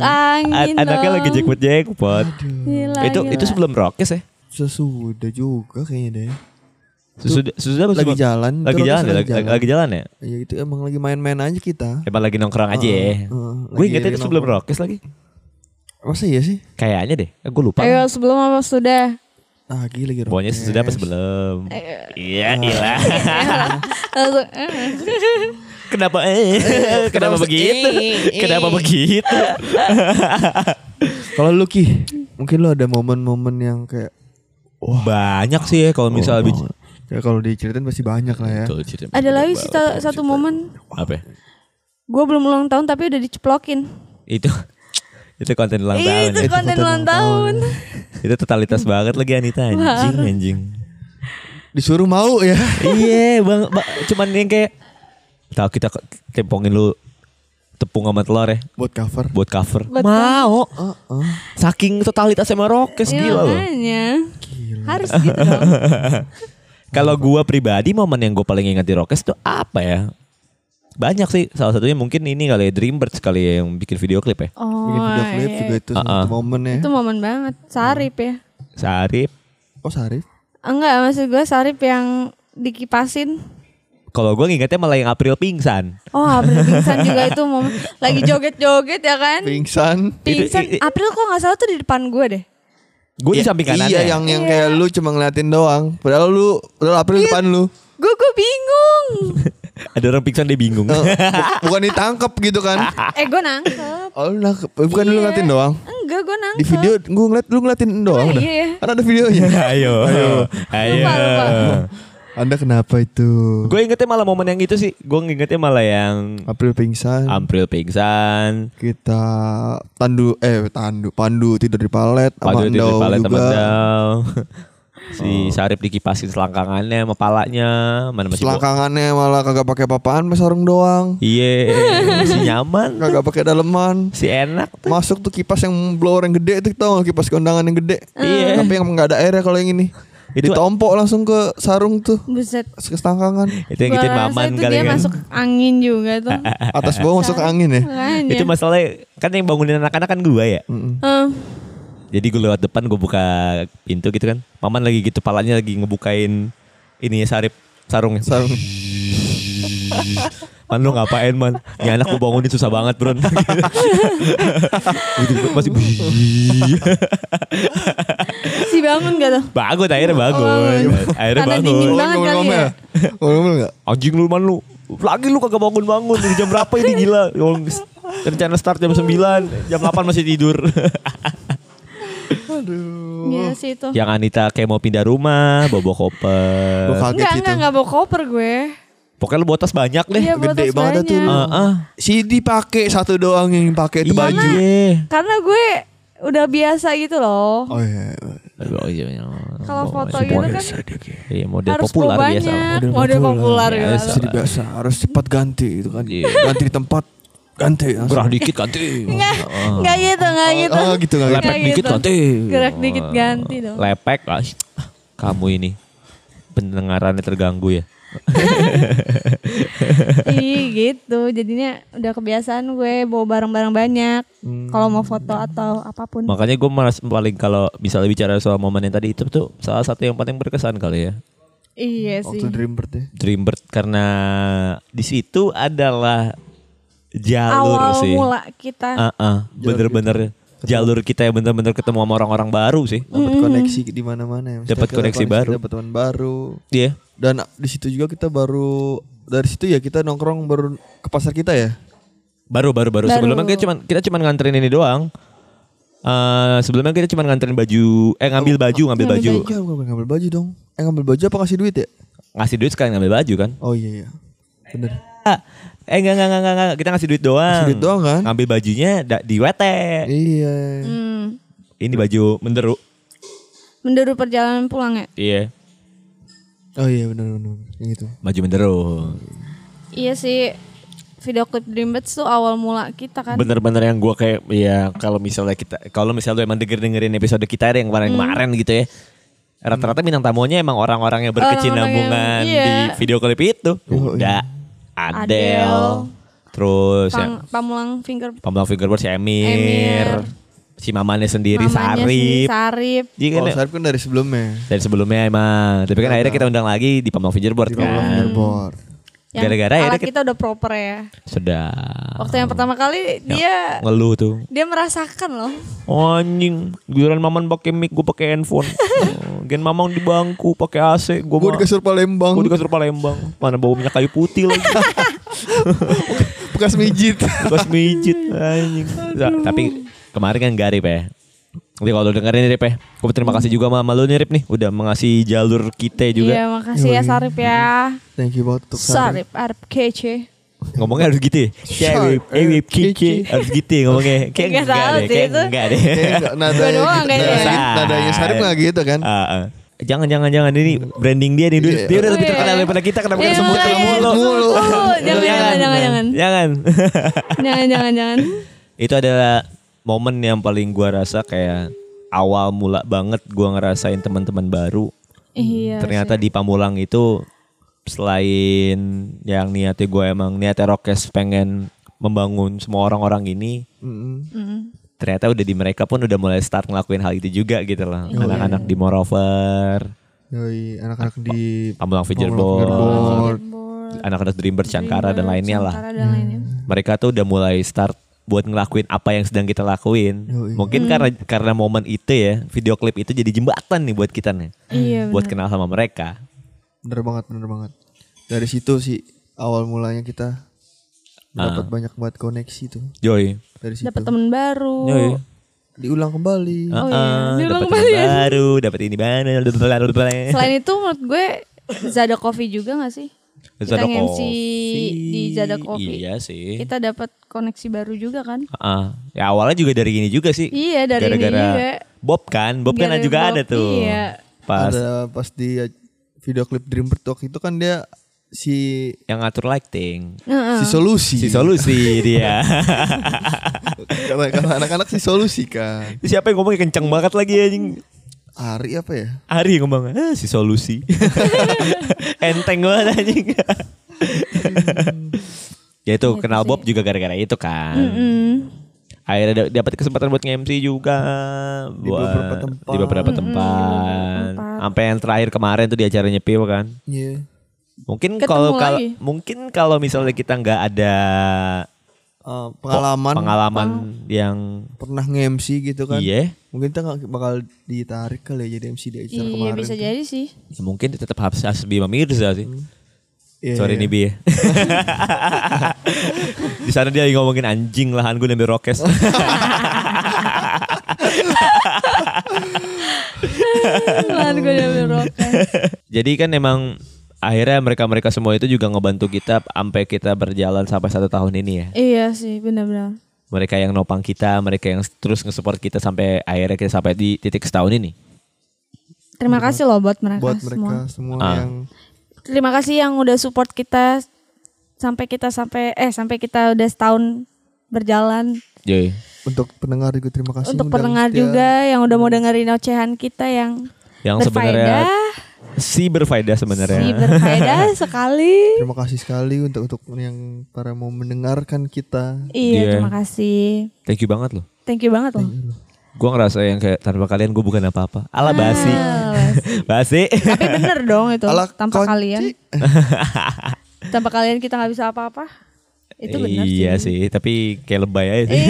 Speaker 5: angin
Speaker 6: An- anaknya
Speaker 5: dong.
Speaker 6: lagi jackpot jackpot.
Speaker 5: Gila,
Speaker 6: itu
Speaker 5: gila.
Speaker 6: itu sebelum rokes ya?
Speaker 4: Sesudah juga kayaknya deh
Speaker 6: Sesudah sesudah
Speaker 4: Lagi
Speaker 6: sebelum-
Speaker 4: jalan,
Speaker 6: Lagi jalan,
Speaker 4: rokes
Speaker 6: ya?
Speaker 4: lagi
Speaker 6: lagi,
Speaker 4: jalan.
Speaker 6: lagi jalan ya?
Speaker 4: Ya itu emang lagi main-main aja kita
Speaker 6: Emang lagi nongkrong aja ya.
Speaker 4: heeh,
Speaker 6: Gue
Speaker 4: lagi
Speaker 6: ingetnya itu
Speaker 4: lagi
Speaker 6: sebelum rokes lagi.
Speaker 4: Masa iya sih?
Speaker 6: Kayaknya deh, gue lupa.
Speaker 5: ayo sebelum apa sudah
Speaker 4: Ah gila lagi
Speaker 6: Pokoknya sesudah apa sebelum? Iya, iya.
Speaker 5: langsung eh.
Speaker 6: Kenapa eh? Kenapa begitu? Kenapa begitu?
Speaker 4: Kalau lu Ki Mungkin lu ada momen-momen yang kayak
Speaker 6: Banyak sih ya kalau misal
Speaker 4: oh, Ya kalau diceritain pasti banyak lah ya
Speaker 5: ada lagi satu momen
Speaker 6: apa? ya?
Speaker 5: gue belum ulang tahun tapi udah diceplokin
Speaker 6: Itu itu konten ulang tahun.
Speaker 5: itu
Speaker 6: ya.
Speaker 5: konten ulang tahun
Speaker 6: Itu totalitas banget lagi Anita anjing anjing.
Speaker 4: Disuruh mau ya
Speaker 6: iya, Bang, Bang, cuman yang kayak tahu kita tempongin lu tepung sama telur ya
Speaker 4: Buat cover
Speaker 6: buat cover.
Speaker 5: Buat
Speaker 6: Mau.
Speaker 4: Heeh.
Speaker 6: Saking totalitas sama rokes
Speaker 5: Iya,
Speaker 6: gila loh.
Speaker 5: harus gitu dong
Speaker 6: Kalau gua pribadi momen yang gue paling ingat di Rokes tuh apa ya? Banyak sih. Salah satunya mungkin ini kali ya Dreambirds kali ya yang bikin video klip ya.
Speaker 5: oh
Speaker 4: Bikin video klip
Speaker 5: iya.
Speaker 4: juga itu
Speaker 6: Ah,
Speaker 4: satu
Speaker 6: ah.
Speaker 4: momen ya
Speaker 5: itu momen banget Sarip ya
Speaker 6: Sarip.
Speaker 4: Oh Sarif
Speaker 5: enggak maksud gue Sarip yang dikipasin
Speaker 6: Kalau gue ngingetnya malah yang April pingsan.
Speaker 5: Oh April pingsan juga itu momen Lagi joget-joget ya kan
Speaker 4: Pingsan
Speaker 5: Pingsan
Speaker 6: Itu- i-
Speaker 5: April kok gak salah tuh di depan gue deh
Speaker 6: Gue di
Speaker 4: Iya,
Speaker 6: samping kanannya.
Speaker 4: Iya yang yang kayak lu cuma ngeliatin doang Padahal lu Padahal April
Speaker 5: Iya.
Speaker 4: depan lu
Speaker 5: Gue gue bingung
Speaker 6: Ada orang pingsan dia bingung.
Speaker 4: Eh, bu- Bukan ditangkap gitu kan
Speaker 5: Eh gue nangkep
Speaker 4: Oh lu nangkep Bukan lu
Speaker 5: Iya.
Speaker 4: ngeliatin doang
Speaker 5: Enggak gue nangkep
Speaker 4: Di video Gue ngeliat Lu ngeliatin doang
Speaker 5: Oh,
Speaker 4: dah
Speaker 5: iya.
Speaker 4: Kan ada videonya
Speaker 6: ayo, ayo, ayo.
Speaker 5: Lupa, lupa.
Speaker 4: Anda kenapa itu
Speaker 6: Gue ingetnya malah momen yang itu sih. Gue ingetnya malah yang
Speaker 4: April pingsan
Speaker 6: April pingsan.
Speaker 4: Kita Tandu Eh tandu Pandu tidur di palet Sama
Speaker 6: Padu di palet sama Dau. Si Sarip dikipasin selangkangannya sama palanya, mana masih
Speaker 4: Selangkangannya malah kagak pakai papaan Mas sarung doang.
Speaker 6: Iya, masih nyaman.
Speaker 4: Kagak pakai daleman.
Speaker 6: Si enak. tuh.
Speaker 4: Masuk tuh kipas yang blower yang gede itu tau kipas kondangan yang gede.
Speaker 6: Iya.
Speaker 4: Tapi yang nggak ada airnya kalau yang ini.
Speaker 6: Itu-
Speaker 4: Ditompok langsung ke sarung tuh.
Speaker 5: Buset.
Speaker 4: Ke selangkangan.
Speaker 6: Itu yang
Speaker 5: Gua
Speaker 6: gituin maman
Speaker 5: itu
Speaker 6: kali
Speaker 5: dia
Speaker 6: kan.
Speaker 5: masuk angin juga tuh.
Speaker 4: Atas bawah masuk angin ya?
Speaker 5: Makanya.
Speaker 6: Itu masalahnya kan yang bangunin anak-anak kan gue ya.
Speaker 5: Eh,
Speaker 6: Jadi gue lewat depan gue buka pintu gitu kan. Maman lagi gitu palanya lagi ngebukain ini Sarip sarungnya.
Speaker 4: Sarung
Speaker 6: Man lu ngapain man? Ini anak gue bangunin susah banget bro. masih
Speaker 5: Si bangun gak tuh
Speaker 6: bagus akhirnya bagus.
Speaker 5: Oh,
Speaker 6: Akhirnya
Speaker 5: karena dingin banget kali ya
Speaker 4: Ngomel-ngomel gak?
Speaker 6: Anjing lu man lu. Lagi lu kagak bangun-bangun. Jam berapa ini gila? Rencana start jam 9, jam 8 masih tidur.
Speaker 5: Iya sih itu.
Speaker 6: Yang Anita kayak mau pindah rumah, bobo
Speaker 4: Gue
Speaker 6: koper.
Speaker 4: kaget
Speaker 5: Enggak,
Speaker 4: itu.
Speaker 5: enggak, enggak bawa koper gue.
Speaker 6: Pokoknya lu bawa tas banyak deh.
Speaker 5: Iya, bawa
Speaker 4: Gede
Speaker 5: tas
Speaker 4: banget tuh.
Speaker 5: banyak.
Speaker 6: Heeh.
Speaker 4: CD pakai satu doang yang pakai itu baju.
Speaker 6: Iya.
Speaker 5: Karena gue udah biasa gitu loh.
Speaker 4: Oh iya.
Speaker 6: Oh, iya, iya.
Speaker 5: Kalau foto
Speaker 6: Model-
Speaker 5: gitu kan
Speaker 6: Iya, model
Speaker 5: harus
Speaker 6: populer
Speaker 5: bawa
Speaker 6: biasa.
Speaker 5: banyak. Model populer
Speaker 6: Biasa.
Speaker 5: gitu.
Speaker 4: Jadi biasa harus cepat ganti itu kan.
Speaker 6: Iya.
Speaker 4: Ganti di tempat ganti. langsung.
Speaker 6: Gerah dikit ganti.
Speaker 5: Enggak, enggak gitu, enggak gitu.
Speaker 4: Oh gitu nggak gitu.
Speaker 6: Lepek
Speaker 5: Kayak
Speaker 6: dikit
Speaker 5: gitu.
Speaker 6: ganti.
Speaker 5: Gerak dikit ganti dong.
Speaker 6: Lepek. ah, Kamu ini pendengarannya terganggu ya.
Speaker 5: Iya gitu. Jadinya udah kebiasaan gue bawa barang-barang banyak.
Speaker 6: Hmm.
Speaker 5: Kalau mau foto atau apa pun.
Speaker 6: Makanya gue malas paling kalau misalnya bicara soal momen yang tadi itu tuh salah satu yang paling berkesan kali ya.
Speaker 5: Iya sih.
Speaker 4: Waktu Dreambird ya.
Speaker 6: Dreambird karena di situ adalah jalur
Speaker 5: Awal
Speaker 6: sih.
Speaker 5: mula kita.
Speaker 6: Ah, ah, bener-bener jalur kita yang bener-bener ketemu sama orang-orang baru sih.
Speaker 4: Dapat koneksi di mana-mana ya.
Speaker 6: Dapat koneksi baru.
Speaker 4: Dapat teman baru.
Speaker 6: Iya.
Speaker 4: Dan di situ juga kita baru dari situ ya kita nongkrong baru ke pasar kita ya.
Speaker 6: Baru baru baru.
Speaker 5: Baru.
Speaker 6: Sebelumnya kita cuman kita cuman nganterin ini doang. Eh sebelumnya kita cuma nganterin baju, eh ngambil baju, ngambil baju.
Speaker 4: Iya, bukan ngambil baju dong. Eh ngambil baju apa ngasih duit ya?
Speaker 6: Ngasih duit sekalian ngambil baju kan.
Speaker 4: Oh iya iya. Bener.
Speaker 6: Eh enggak enggak enggak enggak, kita ngasih duit doang.
Speaker 4: Ngasih duit doang kan?
Speaker 6: Ngambil bajunya da- di WT.
Speaker 4: Iya.
Speaker 5: Hmm.
Speaker 6: Ini baju menderu.
Speaker 5: Menderu perjalanan pulang ya?
Speaker 6: Iya,
Speaker 4: Oh iya benar benar. Yang itu.
Speaker 6: baju menderu.
Speaker 5: Iya sih. Video klip Dreambirds tuh awal mula kita kan.
Speaker 6: Bener-bener yang gua kayak ya kalau misalnya kita kalau misalnya lu emang denger dengerin episode kita ada yang kemarin-kemarin
Speaker 5: Hmm.
Speaker 6: gitu ya. Rata-rata bintang tamunya emang orang-orang yang berkecinambungan
Speaker 5: yang-
Speaker 6: di
Speaker 5: iya.
Speaker 6: video klip itu.
Speaker 4: Oh,
Speaker 6: Udah Adele,
Speaker 5: Adele.
Speaker 6: terus yang
Speaker 5: Pang, Pamulang finger
Speaker 6: Pamulang Fingerboard si Emir,
Speaker 5: Emir.
Speaker 6: si mamanya sendiri
Speaker 5: mamanya
Speaker 6: Sarip.
Speaker 5: Sarip.
Speaker 6: Iya kan
Speaker 4: Oh,
Speaker 6: ya?
Speaker 4: Sarip kan dari sebelumnya.
Speaker 6: dari sebelumnya emang. Tapi kan akhirnya kita undang lagi di Pamulang Fingerboard kan.
Speaker 4: fingerboard.
Speaker 5: Yang
Speaker 6: Gara-gara akhirnya
Speaker 5: alat
Speaker 6: kita-
Speaker 5: kita udah proper ya.
Speaker 6: Sudah.
Speaker 5: Waktu yang pertama kali dia
Speaker 6: Ngeluh tuh.
Speaker 5: dia merasakan loh.
Speaker 6: Oh, anjing, giliran maman pakai mic, gue pakai handphone. oh, gen mamang di bangku pakai AC, gue
Speaker 4: di kasur Palembang.
Speaker 6: Gue di kasur Palembang. Mana bau minyak kayu putih lagi.
Speaker 4: bekas mijit.
Speaker 6: Bekas mijit anjing. Tapi kemarin kan gak Rip ya. Nanti kalau lu dengerin nih Rip ya. Gue terima kasih juga sama lu nih Rip nih. Udah mengasih jalur kita juga.
Speaker 5: Iya makasih ya Sarip ya.
Speaker 4: Thank you banget untuk Sarip.
Speaker 5: Sarip Arab kece.
Speaker 6: Ngomongnya harus gitu ya. Sarip, Rip Kici. Harus gitu ya ngomongnya. Kayak
Speaker 5: Nggak
Speaker 6: enggak
Speaker 5: tahu
Speaker 6: deh. Kayak
Speaker 5: itu.
Speaker 6: enggak deh.
Speaker 4: Gitu, nadanya- nadanya Sarip nggak gitu kan?
Speaker 6: Ah, ah. Jangan jangan jangan ini branding dia nih. Dia,
Speaker 4: Iya.
Speaker 6: dia udah lebih
Speaker 5: Iya.
Speaker 6: terkenal daripada kita kenapa
Speaker 5: Iya,
Speaker 6: kita sebut mulu.
Speaker 4: Mulu.
Speaker 5: Jangan jangan jangan. Jangan.
Speaker 6: Jangan
Speaker 5: jangan jangan.
Speaker 6: itu adalah momen yang paling gua rasa kayak awal mula banget gua ngerasain teman-teman baru.
Speaker 5: Iya.
Speaker 6: Ternyata di Pamulang itu selain yang niatnya gue emang niatnya Rokes pengen membangun semua orang-orang ini,
Speaker 4: Mm-mm.
Speaker 5: Mm.
Speaker 6: ternyata udah di mereka pun udah mulai start ngelakuin hal itu juga gitu loh. Anak-anak di Moreover,
Speaker 4: Yoi, anak-anak di
Speaker 6: Pamulang
Speaker 4: Fingerboard.
Speaker 6: Anak-anak Dreambird, Shankara dan lainnya lah.
Speaker 5: Dan lainnya.
Speaker 6: Mereka tuh udah mulai start buat ngelakuin apa yang sedang kita lakuin.
Speaker 4: Yoi.
Speaker 6: Mungkin karena karena momen itu ya, video klip itu jadi jembatan nih buat kita nih.
Speaker 5: Iya
Speaker 6: buat kenal sama mereka.
Speaker 4: Bener banget, bener banget. Dari situ sih awal mulanya kita dapat banyak banget koneksi tuh.
Speaker 6: Joy.
Speaker 4: Dari situ.
Speaker 5: Dapat teman baru.
Speaker 6: Yoi.
Speaker 4: Diulang kembali.
Speaker 5: Oh iya,
Speaker 6: Heeh,
Speaker 5: diulang
Speaker 6: dapat
Speaker 5: kembali
Speaker 6: teman
Speaker 5: ya.
Speaker 6: baru, dapat ini mana,
Speaker 5: Selain itu menurut gue Zada Coffee juga gak sih? Kita
Speaker 6: Zada
Speaker 5: nge-MC
Speaker 6: Coffee.
Speaker 5: di Zada Coffee.
Speaker 6: Iya sih.
Speaker 5: Kita dapat koneksi baru juga kan?
Speaker 6: Heeh. Ya awalnya juga dari ini juga sih.
Speaker 5: Iya, dari ini
Speaker 6: Gara-gara
Speaker 5: juga.
Speaker 6: Bob kan, Bob kan
Speaker 5: Gara-gara
Speaker 6: juga
Speaker 5: Bob,
Speaker 6: ada tuh.
Speaker 5: iya.
Speaker 6: Pas
Speaker 4: Ada pas di video klip Dreambird Talk itu kan dia si
Speaker 6: yang ngatur lighting.
Speaker 4: si solusi.
Speaker 6: Si solusi dia.
Speaker 4: Kata kata anak-anak si solusi kan.
Speaker 6: Siapa yang ngomongnya kenceng banget lagi anjing?
Speaker 4: Ari apa ya?
Speaker 6: Ari yang ngomong, ah, si solusi. Enteng banget anjing. ya itu kenal Bob juga gara-gara itu kan.
Speaker 5: Mm.
Speaker 6: Akhirnya da- dapat kesempatan buat nge-MC juga
Speaker 4: Di
Speaker 6: buat-
Speaker 4: beberapa tempat.
Speaker 6: Di beberapa tempat. Sampai yang terakhir kemarin tuh di acaranya Pio kan.
Speaker 4: Iya.
Speaker 6: Mungkin kalau mungkin kalau misalnya kita nggak ada
Speaker 4: Eh, pengalaman
Speaker 6: pengalaman yang
Speaker 4: pernah nge-MC gitu kan.
Speaker 6: iya,
Speaker 4: Mungkin kita bakal ditarik kali ya jadi MC di acara
Speaker 5: Iya
Speaker 4: kemarin.
Speaker 5: bisa
Speaker 4: tuh.
Speaker 5: jadi sih.
Speaker 6: ya mungkin tetap harus Hasbi Mirza sih.
Speaker 4: Iya,
Speaker 6: Sorry
Speaker 4: iya.
Speaker 6: nih Bi ya. Di sana dia ngomongin anjing lahan gue ngambil rokes.
Speaker 5: Lahan gue udah rokes.
Speaker 6: Jadi kan emang akhirnya mereka-mereka semua itu juga ngebantu kita sampai kita berjalan sampai satu tahun ini ya.
Speaker 5: Iya sih, benar-benar.
Speaker 6: Mereka yang nopang kita, mereka yang terus nge-support kita sampai akhirnya kita sampai di titik setahun ini.
Speaker 5: Terima kasih loh buat mereka
Speaker 4: Buat
Speaker 5: semua.
Speaker 4: mereka semua
Speaker 6: Ah.
Speaker 4: yang
Speaker 5: Terima kasih yang udah support kita sampai kita sampai eh sampai kita udah setahun berjalan.
Speaker 6: Yoi.
Speaker 4: untuk pendengar juga terima kasih.
Speaker 5: Untuk pendengar
Speaker 4: setia.
Speaker 5: juga yang udah mau dengerin ocehan kita yang
Speaker 6: Yang sebenarnya
Speaker 5: berfaedah,
Speaker 6: si berfaedah sebenarnya.
Speaker 5: si berfaedah sekali.
Speaker 4: Terima kasih sekali untuk untuk yang para mau mendengarkan kita.
Speaker 5: Iya,
Speaker 6: Iya.
Speaker 5: terima kasih.
Speaker 6: Thank you banget loh.
Speaker 5: Thank you banget loh.
Speaker 6: Gue ngerasa yang kayak tanpa kalian gue bukan apa-apa. Ala basi. basi.
Speaker 5: Tapi bener dong itu
Speaker 4: Ala
Speaker 5: tanpa
Speaker 4: konci.
Speaker 5: kalian. tanpa kalian kita nggak bisa apa-apa. Itu benar
Speaker 6: iya
Speaker 5: sih.
Speaker 6: sih, tapi kayak lebay aja sih.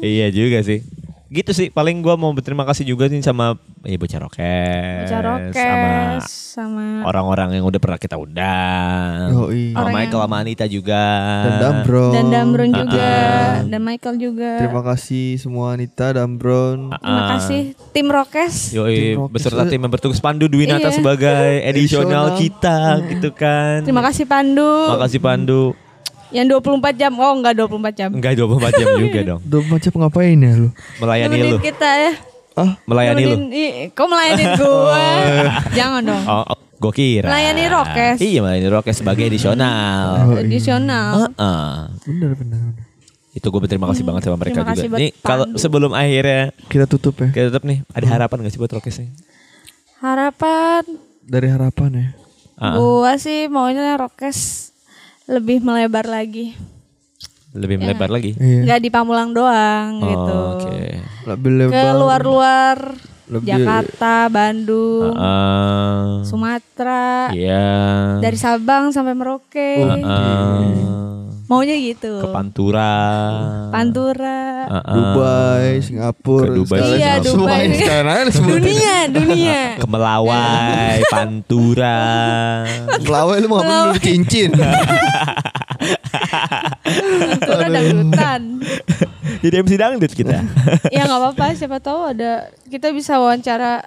Speaker 6: iya juga sih. Gitu sih, paling gua mau berterima kasih juga nih sama ya bocah rokes,
Speaker 5: Bocah
Speaker 6: sama
Speaker 5: Rokes sama
Speaker 6: orang-orang yang udah pernah kita undang.
Speaker 4: Yoi.
Speaker 6: Sama
Speaker 5: Orang
Speaker 6: Michael
Speaker 5: yang-
Speaker 6: sama Anita juga.
Speaker 4: Dan Dambron.
Speaker 5: dan Damron juga
Speaker 6: Ah.
Speaker 5: dan Michael juga.
Speaker 4: Terima kasih semua Anita Dambron.
Speaker 5: Terima kasih tim Rokes.
Speaker 6: Yoi,
Speaker 4: Tim Rokes.
Speaker 6: beserta tim yang bertugas Pandu Dwinata
Speaker 5: Iya.
Speaker 6: sebagai edisional
Speaker 4: Edisional.
Speaker 6: kita gitu kan.
Speaker 5: Terima kasih Pandu.
Speaker 6: Makasih Pandu.
Speaker 5: Yang 24 jam. Oh, enggak 24 jam.
Speaker 6: Enggak 24 jam juga dong.
Speaker 4: Udah macam ngapain ya lu?
Speaker 6: Melayani
Speaker 5: Nemenin
Speaker 6: lu.
Speaker 5: kita ya.
Speaker 4: Ah,
Speaker 6: Melayani lu.
Speaker 5: Nemenin- ih, Kok melayanin gua? Jangan dong.
Speaker 6: Oh, oh gue kira.
Speaker 5: Melayani Rokes.
Speaker 6: Iya, melayani Rokes sebagai edisional.
Speaker 5: Tradisional.
Speaker 6: Heeh.
Speaker 4: bener bener. bener.
Speaker 6: Itu gue berterima kasih banget sama mereka juga. Nih, kalau sebelum akhirnya
Speaker 4: Kita tutup ya.
Speaker 6: kita tutup nih, ada harapan gak sih buat Rokes nih?
Speaker 5: Harapan
Speaker 4: Dari harapan ya.
Speaker 6: Ah,
Speaker 5: gua sih maunya Rokes lebih melebar lagi.
Speaker 6: lebih melebar lagi.
Speaker 4: Iya.
Speaker 5: Nggak di Pamulang doang
Speaker 6: Oh,
Speaker 5: gitu.
Speaker 6: Oke.
Speaker 4: Lebih
Speaker 5: Ke
Speaker 4: lebar.
Speaker 5: luar-luar
Speaker 4: Lebih-
Speaker 5: Jakarta, Bandung,
Speaker 6: Ah,
Speaker 5: Sumatera,
Speaker 6: Iya.
Speaker 5: dari Sabang sampai Merauke.
Speaker 6: Ah,
Speaker 5: Maunya gitu.
Speaker 6: ke Pantura.
Speaker 5: Pantura.
Speaker 6: Ah, ah.
Speaker 4: Dubai, Singapura,
Speaker 6: Ke Dubai,
Speaker 4: sekalian
Speaker 5: Iya. Dubai.
Speaker 4: semua.
Speaker 5: dunia, dunia.
Speaker 6: Ke Melawai, Pantura.
Speaker 4: Melawai lu mau ngapain lu cincin?
Speaker 5: Pantura dangdutan.
Speaker 6: Jadi MC dangdut kita.
Speaker 5: ya nggak apa-apa, siapa tahu ada kita bisa wawancara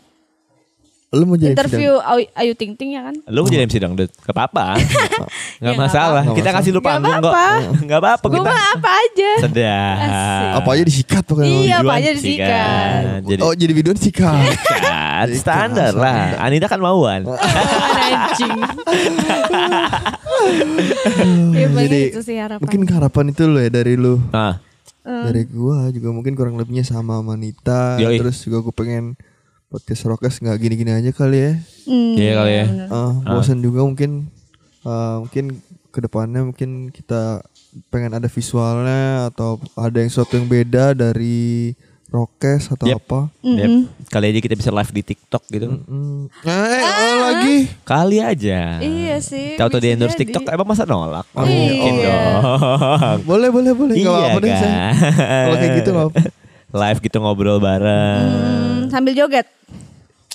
Speaker 4: Lu mau jadi
Speaker 5: interview Ayu, Ayu Ting Ting ya kan?
Speaker 6: Lu mau jadi MC dangdut? Gak apa-apa. Gak
Speaker 5: Ya, nggak
Speaker 6: masalah. Kita kasih lu panggung kok.
Speaker 5: apa-apa.
Speaker 6: Gak apa-apa
Speaker 5: Gue
Speaker 6: kita.
Speaker 5: mah apa aja.
Speaker 6: Sedap.
Speaker 4: Apa aja disikat pokoknya.
Speaker 5: Iya, apa aja disikat.
Speaker 4: Oh jadi video disikat.
Speaker 6: sikat. Standar lah. Anita kan mauan.
Speaker 5: Anjing. ya,
Speaker 4: Jadi
Speaker 5: itu sih harapan.
Speaker 4: mungkin harapan itu lo ya dari lu.
Speaker 6: Nah,
Speaker 4: Dari gua juga mungkin kurang lebihnya sama Manita. Terus juga gue pengen podcast Rokes nggak gini-gini aja kali ya.
Speaker 5: Hmm,
Speaker 6: Iya kali ya.
Speaker 4: Ah, bosan juga mungkin ah, mungkin ke depannya mungkin kita pengen ada visualnya atau ada yang sesuatu yang beda dari Rokes atau
Speaker 6: Yep.
Speaker 4: apa.
Speaker 6: Yep. Kali aja kita bisa live di TikTok gitu.
Speaker 4: Hmm. Eh, oh, lagi.
Speaker 6: Kali aja.
Speaker 5: Iya sih.
Speaker 6: Tahu tuh di endorse
Speaker 5: jadi.
Speaker 6: TikTok emang masa nolak?
Speaker 4: Oh,
Speaker 6: Mungkin
Speaker 5: iya.
Speaker 6: dong.
Speaker 4: Boleh, boleh, boleh.
Speaker 6: Iya
Speaker 4: apa-apa deh,
Speaker 6: kan.
Speaker 4: saya. Kalau kayak gitu apa.
Speaker 6: Live gitu ngobrol bareng.
Speaker 5: Hmm, sambil joget.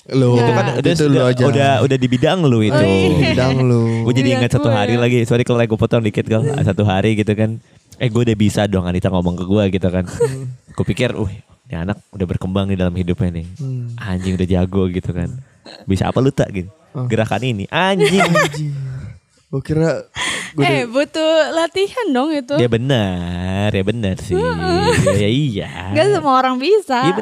Speaker 4: Lo
Speaker 6: Itu kan udah,
Speaker 4: itu lu
Speaker 6: udah,
Speaker 4: aja.
Speaker 6: udah udah di bidang lu itu.
Speaker 5: Oh, iya.
Speaker 4: bidang lu.
Speaker 6: Gue jadi
Speaker 5: Iya,
Speaker 6: ingat satu hari lagi. Sorry kalau gue potong dikit kal. Satu hari gitu kan. Eh gue udah bisa dong Anita ngomong ke gue gitu kan. gue pikir, uh ini anak udah berkembang nih dalam hidupnya nih.
Speaker 4: Hmm.
Speaker 6: Anjing udah jago gitu kan. Bisa apa lu tak gitu. Gerakan ini. Anjing.
Speaker 4: Gue kira gue
Speaker 5: eh, butuh latihan dong itu.
Speaker 6: ya benar. Ya benar sih. ya, ya iya.
Speaker 5: Gak semua orang bisa.
Speaker 6: Iya.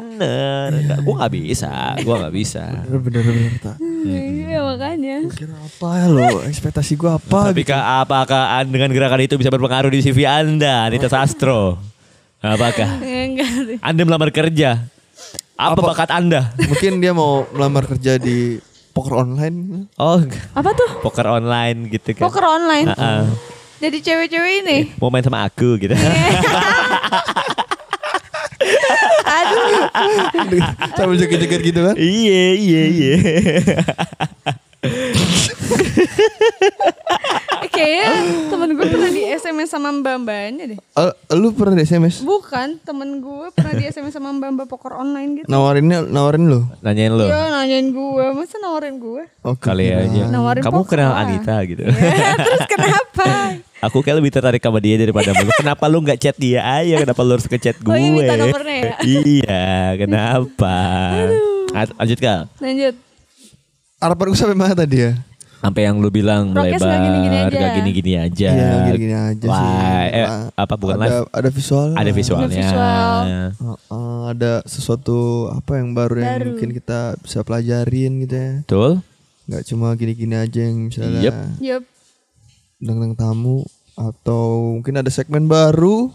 Speaker 6: Nggak, Gue gak bisa. Gue gak bisa.
Speaker 4: bener bener bener tak.
Speaker 5: Iya makanya.
Speaker 4: Kira apa ya lo? Ekspektasi gue apa?
Speaker 6: Tapi
Speaker 4: gitu.
Speaker 6: kah, apakah an- dengan gerakan itu bisa berpengaruh di CV Anda, Anita Sastro? Apakah?
Speaker 5: Enggak sih.
Speaker 6: Anda melamar kerja? Apa,
Speaker 4: Apa?
Speaker 6: bakat Anda?
Speaker 4: Mungkin dia mau melamar kerja di poker online.
Speaker 6: Oh,
Speaker 5: Apa tuh?
Speaker 6: poker online gitu kan.
Speaker 5: Poker online.
Speaker 6: Ah, ah.
Speaker 5: Jadi cewek-cewek ini.
Speaker 6: Mau main sama aku gitu.
Speaker 5: Aduh.
Speaker 4: Sambil joget-joget gitu kan?
Speaker 6: iya, iya, iya.
Speaker 5: Kayaknya temen gue pernah di SMS sama mbak-mbaknya deh.
Speaker 4: Eh, lu pernah di SMS?
Speaker 5: Bukan, temen gue pernah di SMS sama mbak-mbak poker online gitu.
Speaker 4: Nawarinnya nawarin lu?
Speaker 6: Nanyain lo.
Speaker 5: Iya nanyain gue, masa nawarin gue?
Speaker 4: Oke.
Speaker 6: Kali aja.
Speaker 5: Nawarin
Speaker 6: Kamu
Speaker 5: poker
Speaker 6: kenal. Anita gitu.
Speaker 5: Terus kenapa?
Speaker 6: Aku kayak lebih tertarik sama dia daripada lu. Kenapa lu nggak chat dia aja? Kenapa lu harus ke chat gue?
Speaker 5: Oh, iya, minta nomornya ya?
Speaker 6: iya, kenapa? Ad- Lanjut Kak.
Speaker 5: Lanjut.
Speaker 4: Harapan gue sampai mana tadi ya?
Speaker 6: Sampai yang lu bilang
Speaker 5: Prokes
Speaker 6: melebar,
Speaker 5: nggak gini-gini aja.
Speaker 6: nggak gini-gini aja.
Speaker 4: Iya, gini-gini aja sih.
Speaker 6: Wah, eh, apa bukan
Speaker 4: ada,
Speaker 6: live?
Speaker 4: Ada visual.
Speaker 6: Ada visualnya.
Speaker 5: Ada visual.
Speaker 4: Heeh, ada sesuatu apa yang baru, yang
Speaker 5: Baru.
Speaker 4: mungkin kita bisa pelajarin gitu ya.
Speaker 6: Betul?
Speaker 4: Nggak cuma gini-gini aja yang misalnya
Speaker 6: Yep.
Speaker 5: Yup.
Speaker 4: undang tamu atau mungkin ada segmen baru.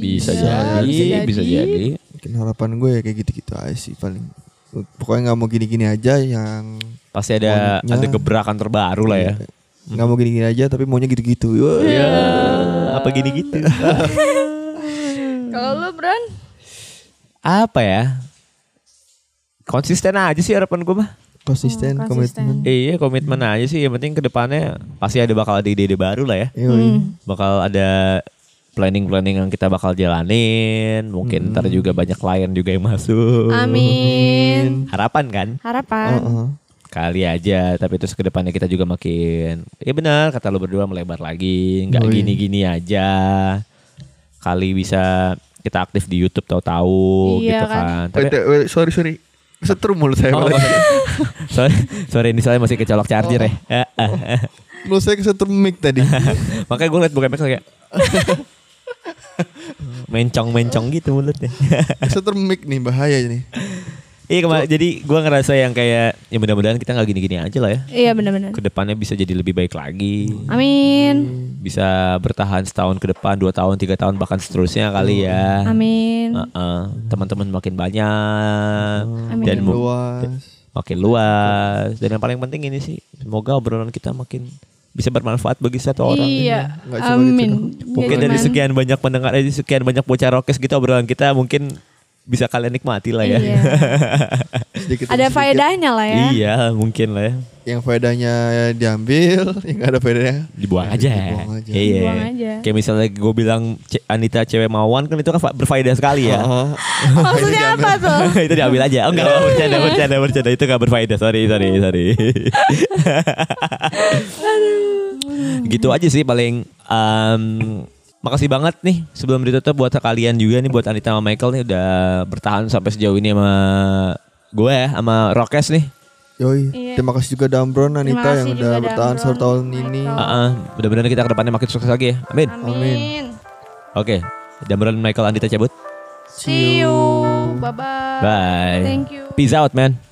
Speaker 6: Bisa
Speaker 5: Iya,
Speaker 6: jadi, bisa jadi.
Speaker 4: Mungkin harapan gue ya kayak gitu-gitu aja sih paling. Pokoknya nggak mau gini-gini aja yang
Speaker 6: Pasti ada
Speaker 4: Maunya-
Speaker 6: ada gebrakan terbaru lah ya.
Speaker 4: nggak mau gini-gini aja tapi maunya gitu-gitu. Wah.
Speaker 6: Iya, apa gini gitu.
Speaker 5: Kalau lu Bran?
Speaker 6: apa ya? Konsisten aja sih harapan gue mah.
Speaker 4: Konsisten,
Speaker 5: konsisten.
Speaker 4: komitmen.
Speaker 6: Iya komitmen aja sih. Yang penting ke depannya pasti ada bakal ada ide-ide baru lah ya.
Speaker 4: Yoi.
Speaker 6: Bakal ada planning-planning yang kita bakal jalanin. Mungkin ntar juga banyak klien juga yang masuk.
Speaker 5: Amin.
Speaker 6: Harapan kan?
Speaker 5: Harapan.
Speaker 4: Heeh.
Speaker 6: Kali aja. Tapi terus ke depannya kita juga makin. Ya benar kata lu berdua melebar lagi. Nggak gini-gini aja. Kali bisa kita aktif di YouTube tahu-tahu
Speaker 5: Iya
Speaker 6: gitu
Speaker 5: kan.
Speaker 6: kan.
Speaker 4: Wait,
Speaker 6: Tapi
Speaker 4: wait, sorry sorry. Setrum mulut saya.
Speaker 6: Oh,
Speaker 4: malah.
Speaker 6: sorry, sorry ini soalnya masih kecolok charger ya.
Speaker 4: Mulut saya kesetrum mic tadi.
Speaker 6: Makanya gue liat bukan Max kayak mencong-mencong gitu mulutnya.
Speaker 4: kesetrum mic nih bahaya nih.
Speaker 6: iya kemarin jadi gue ngerasa yang kayak ya mudah-mudahan kita nggak gini-gini aja lah ya.
Speaker 5: Iya benar-benar.
Speaker 6: Ke depannya bisa jadi lebih baik lagi.
Speaker 5: Amin.
Speaker 6: Bisa bertahan setahun ke depan, dua tahun, tiga tahun bahkan seterusnya kali ya.
Speaker 5: Amin.
Speaker 6: Heeh. Teman-teman makin banyak
Speaker 5: Amin.
Speaker 6: dan
Speaker 4: Luas.
Speaker 6: makin luas dan yang paling penting ini sih semoga obrolan kita makin bisa bermanfaat bagi satu orang.
Speaker 5: Iya.
Speaker 4: Gitu
Speaker 5: Amin.
Speaker 4: dong.
Speaker 6: Mungkin
Speaker 5: Jadi
Speaker 6: dari
Speaker 5: man-
Speaker 6: sekian banyak pendengar, dari sekian banyak bocah rokes kita obrolan kita mungkin bisa kalian nikmati lah ya.
Speaker 5: Iya.
Speaker 4: Sedikit
Speaker 5: Ada faedahnya lah ya.
Speaker 6: iya, mungkin lah ya.
Speaker 4: Yang faedahnya diambil, yang ada faedahnya
Speaker 6: Dibuang aja.
Speaker 4: Dibuang aja.
Speaker 6: Iya.
Speaker 5: Dibuang aja.
Speaker 6: Kayak misalnya gue bilang Ce- Anita cewek mauan kan itu kan fa- berfaedah sekali ya.
Speaker 4: Heeh.
Speaker 5: Maksudnya apa tuh?
Speaker 6: itu diambil aja. Oh enggak, bercanda, bercanda, bercanda. Itu gak berfaedah. Sorry, sorry, sorry. gitu aja sih paling. em, makasih banget nih sebelum ditutup buat kalian juga nih buat Anita sama Michael nih udah bertahan sampai sejauh ini sama gue ya sama Rokes nih.
Speaker 4: Yoi.
Speaker 5: Iya.
Speaker 4: Terima kasih juga Damron Anita
Speaker 5: kasih
Speaker 4: yang udah bertahan satu tahun ini.
Speaker 6: Heeh, mudah-mudahan kita ke depannya makin sukses lagi ya. Amin.
Speaker 5: Amin.
Speaker 6: Oke, Damron Michael Anita cabut.
Speaker 5: See you. Bye bye.
Speaker 6: Bye.
Speaker 5: Thank you.
Speaker 6: Peace out man.